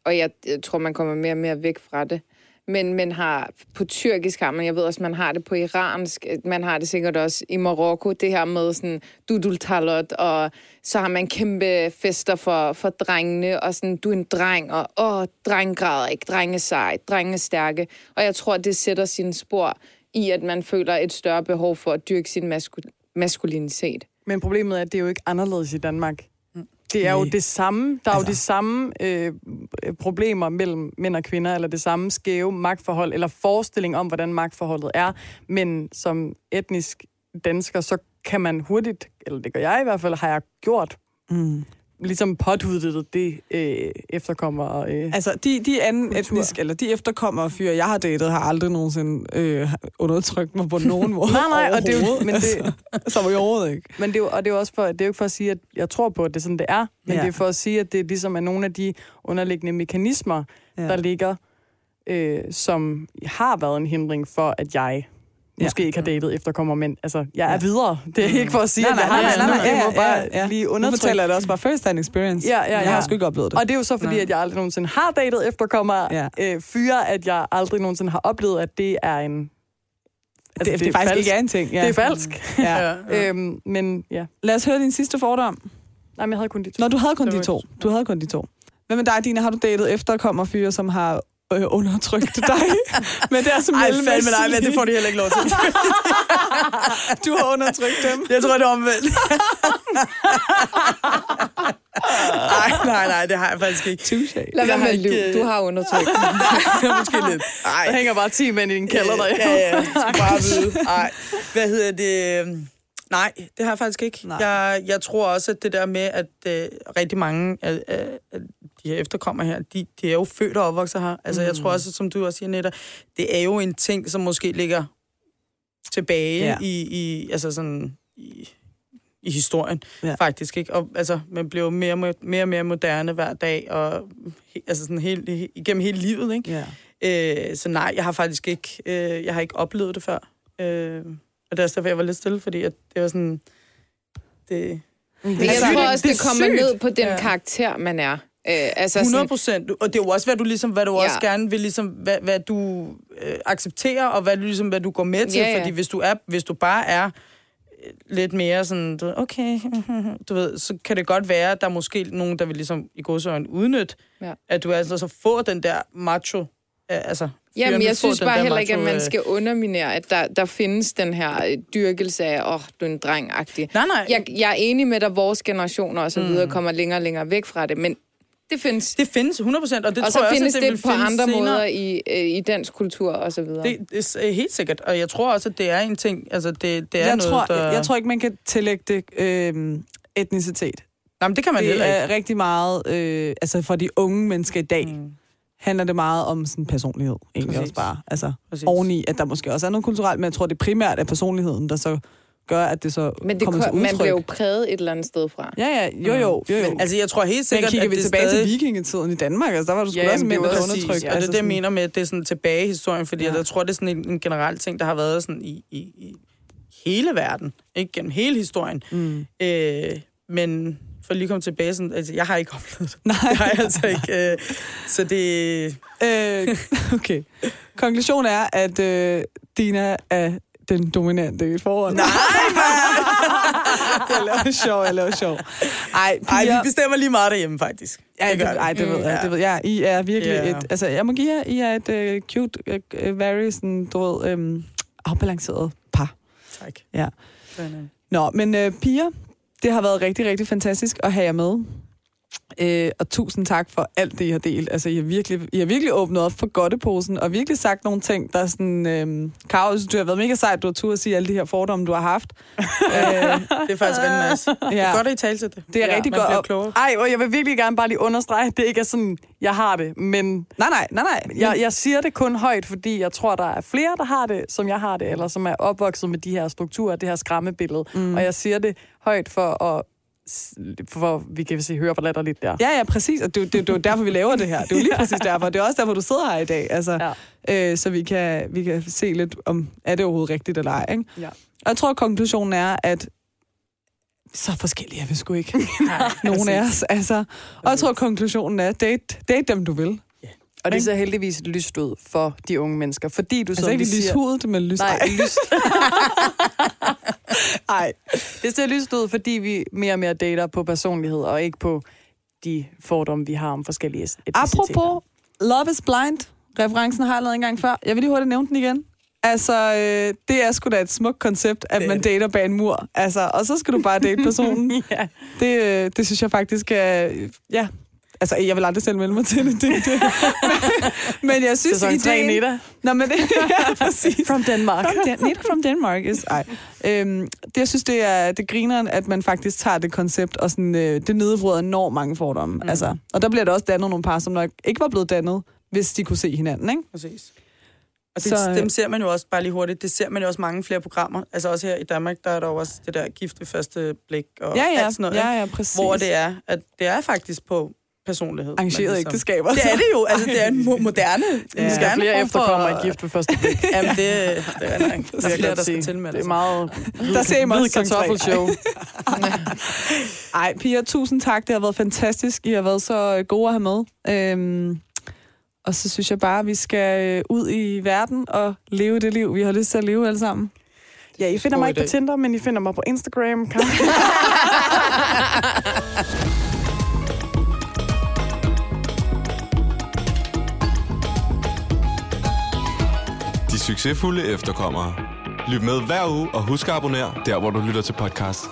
Og jeg, jeg tror, man kommer mere og mere væk fra det. Men man har på tyrkisk har man, jeg ved også, man har det på iransk, øh, man har det sikkert også i Marokko, det her med sådan dudul talot, og så har man kæmpe fester for, for drengene, og sådan, du er en dreng, og åh, dreng græder ikke, drenge sej, drenge stærke. Og jeg tror, det sætter sine spor i, at man føler et større behov for at dyrke sin masku- maskulinitet. men problemet er, at det er jo ikke anderledes i Danmark. Det er jo det samme. Der er Altså. jo de samme øh, problemer mellem mænd og kvinder, eller det samme skæve magtforhold, eller forestilling om, hvordan magtforholdet er. Men som etnisk dansker, så kan man hurtigt, eller det gør jeg i hvert fald, har jeg gjort Mm. Ligesom påduttet det øh, efterkommer. Øh, Altså, de, de anden Kultur. etniske, eller de efterkommere fyre, jeg har datet, har aldrig nogensinde øh, undertrykt mig på (laughs) nogen måde. Nej, nej, og det er jo- men det- altså, så overhovedet ikke. Men det er og det er jo også for, det er jo ikke for at sige, at jeg tror på, at det er sådan, det er. Men Ja. det er for at sige, at det ligesom er nogle af de underliggende mekanismer, ja. der ligger, øh, som har været en hindring for, at jeg Ja. måske ikke har datet efterkommer mænd. Altså, jeg er Ja. videre. Det er ikke for at sige, at jeg har nej, det. nej, nej, Jeg må ja, bare ja, ja. lige undertrykke. fortæller jeg det også bare first hand experience. Ja, ja, Men Jeg har ja. sgu ikke oplevet det. Og det er jo så fordi, Nej. at jeg aldrig nogensinde har datet efterkommere Ja. ja. øh, fyre, at jeg aldrig nogensinde har oplevet, at det er en... Altså, det, det, det, faktisk falsk. ikke er en ting. Ja. Det er falsk. Ja. (laughs) Ja, ja. øhm, men ja, Lad os høre din sidste fordom. Nej, men jeg havde kun de to. Nå, du havde kun de to. Du havde kun de to. Hvad med dig, Dina? Har du datet efterkommer fyre, som har øh, undertrykt dig? (laughs) Men det er som Ej, fandme nej, men det får de heller ikke lov til. (laughs) Du har undertrykt dem. Jeg tror, det er omvendt. nej, nej, nej, det har jeg faktisk ikke. Touché. Lad være med at ikke, øh, Du har undertrykt. (laughs) Måske lidt. Ej. Der hænger bare 10 mænd i din kælder der. Ja, ja, jeg skal bare vide. Ej, hvad hedder det? Nej, det har jeg faktisk ikke. Nej. Jeg, jeg tror også, at det der med, at øh, rigtig mange af, af, af de her efterkommere her, de, de er jo født og opvokset her. Altså, mm. jeg tror også, som du også siger, Netta, det er jo en ting, som måske ligger tilbage Ja. i, i, altså sådan, i, i historien, Ja. faktisk. Ikke? Og, altså, man bliver jo mere, mere, mere og mere moderne hver dag, og altså sådan helt, he, igennem hele livet, ikke? Ja. Øh, så nej, jeg har faktisk ikke, øh, jeg har ikke oplevet det før. Øh, og det er også derfor, jeg var lidt stille, fordi at det var sådan... Det, Altså, jeg tror det- også, det det er kommer ned på den Ja. karakter, man er. Øh, altså 100 sådan, procent. Og det er jo også, hvad du, ligesom, hvad du Ja. også gerne vil, ligesom, hvad, hvad du øh, accepterer, og hvad du, ligesom, hvad du går med til. Ja, ja. Fordi hvis du, er, hvis du bare er øh, lidt mere sådan, du ved, okay, (laughs) du ved, så kan det godt være, at der er måske nogen, der vil ligesom i godsøjne udnytte, Ja. at du altså så får den der macho, øh, altså... Jamen, jeg synes bare heller ikke, at man øh, skal underminere, at der, der findes den her dyrkelse af, åh, oh, du er en dreng-agtig. Nej, nej. Jeg, jeg er enig med dig, vores generationer og så videre kommer længere og længere væk fra det, men det findes. Det findes 100 procent, og det og tror så jeg også, findes at det, vil på findes andre senere. måder i, øh, i dansk kultur og så videre. Det, det er helt sikkert, og jeg tror også, at det er en ting, altså det, det er Jeg, noget, tror, der... jeg, jeg tror ikke, man kan tillægge det øh, etnicitet. Nej, men det kan man heller Det ikke. er rigtig meget, øh, altså for de unge mennesker i dag, mm. handler det meget om sådan personlighed, egentlig Præcis. også bare. Altså Præcis. oveni, at der måske også er noget kulturelt, men jeg tror, det primært er personligheden, der så gør, at det så men det, kommer til kom- man udtryk. bliver jo præget et eller andet sted fra. Ja, ja, jo, jo, jo, jo. Men, altså, jeg tror helt Men sikkert, kigger at vi det tilbage stadig... til vikingetiden i Danmark, altså der var du sgu Ja, også mænd, er der jo var Præcis, undertrykt. og det er altså det, jeg mener med, at det er sådan tilbage i historien, fordi Ja. ja. jeg tror, det er sådan en, en generel ting, der har været sådan i, i, i hele verden, ikke gennem hele historien. Mm. Øh, men for lige at komme tilbage, sådan, altså, jeg har ikke oplevet det. (laughs) Nej. Det har jeg altså ikke. Øh, så det... Øh, okay. Konklusionen er, at øh, Dina er den dominante i forhold. Nej, (laughs) jeg laver sjov, jeg laver sjov. Ej, Ej, vi piger, bestemmer lige meget derhjemme, faktisk. Ja, det, vi. ej, det ved jeg, Ja. det ved jeg. I er virkelig Ja. et... Altså, jeg må give jer, I er et uh, cute, uh, very sådan, du ved, um, afbalanceret par. Tak. Ja. Nå, men uh, piger, det har været rigtig, rigtig fantastisk at have jer med. Øh, og tusind tak for alt det, I har delt. Altså, I har virkelig, I har virkelig åbnet op for godteposen, og virkelig sagt nogle ting, der er sådan... Øh, Karo, jeg synes, du har været mega sejt, du har tur at sige alle de her fordomme, du har haft. (laughs) øh, Det er faktisk rigtig nice. Det ja. er godt, at I taler til det. Det er rigtig man godt. klogere. Ej, og jeg vil virkelig gerne bare lige understrege, at det ikke er sådan, jeg har det, men Nej, nej, nej, nej. jeg, jeg siger det kun højt, fordi jeg tror, der er flere, der har det, som jeg har det, eller som er opvokset med de her strukturer, det her skræmmebillede. Mm. Og jeg siger det højt for at for vi kan se, høre, hvor latterligt det er. Ja, ja, præcis. Og det, er det, det er derfor, vi laver det her. Det er jo lige (laughs) præcis derfor. Det er også derfor, du sidder her i dag. Altså, ja. øh, så vi kan, vi kan se lidt, om er det overhovedet rigtigt eller ej. Ikke? Ja. Og jeg tror, at konklusionen er, at så forskellige er vi sgu ikke. (laughs) Nogen af os. Altså. Og jeg tror, at konklusionen er, date, date dem, du vil. Og det ser heldigvis lyst ud for de unge mennesker, fordi du Altså som ikke lys siger... hud, men lys. Nej, lyst. Ej. (laughs) (laughs) Det ser lyst ud, fordi vi mere og mere dater på personlighed, og ikke på de fordomme, vi har om forskellige etniciteter. Apropos Love is Blind. Referencen har jeg lavet en gang før. Jeg vil lige hurtigt nævne den igen. Altså, øh, det er sgu da et smukt koncept, at Det er man dater bag en mur. Altså, og så skal du bare date (laughs) personen. ja. det, øh, det synes jeg faktisk er... Ja, Altså, jeg vil aldrig selv melde mig til det. det, det. Men, men jeg synes, Sæson 3 Nita. Nå, men det, (laughs) ja, præcis. From Denmark. From, Dan- Nita from Denmark. Is, ej. Øhm, det, jeg synes, det er det griner, at man faktisk tager det koncept, og sådan, øh, det nedbryder enormt mange fordomme. Mm. Altså, og der bliver der også dannet nogle par, som nok ikke var blevet dannet, hvis de kunne se hinanden, ikke? Præcis. Og det, Så, øh, dem ser man jo også, bare lige hurtigt, det ser man jo også mange flere programmer. Altså også her i Danmark, der er der jo også det der gift ved første blik og Ja, ja, alt sådan noget. ja, ja, præcis. Hvor det er, at det er faktisk på personlighed. Arrangeret man ligesom- ægteskaber. Det er det jo. Altså, det er en mo- moderne, (laughs) Ja. ja. Der er flere efterkommere i gift ved første blik. (laughs) Jamen, det, det er Der (laughs) Der er flere, der skal tilmelde Det er meget Der ser I mig kartoffelshow. Ej, Pia, tusind tak. Det har været fantastisk. I har været så gode at have med. Øhm, og så synes jeg bare, at vi skal øh, ud i verden og leve det liv, vi har lyst til at leve alle sammen. Ja, I finder God mig ikke på. Tinder, men I finder mig på Instagram. succesfulde efterkommere. Lyt med hver uge og husk at abonnere der, hvor du lytter til podcast.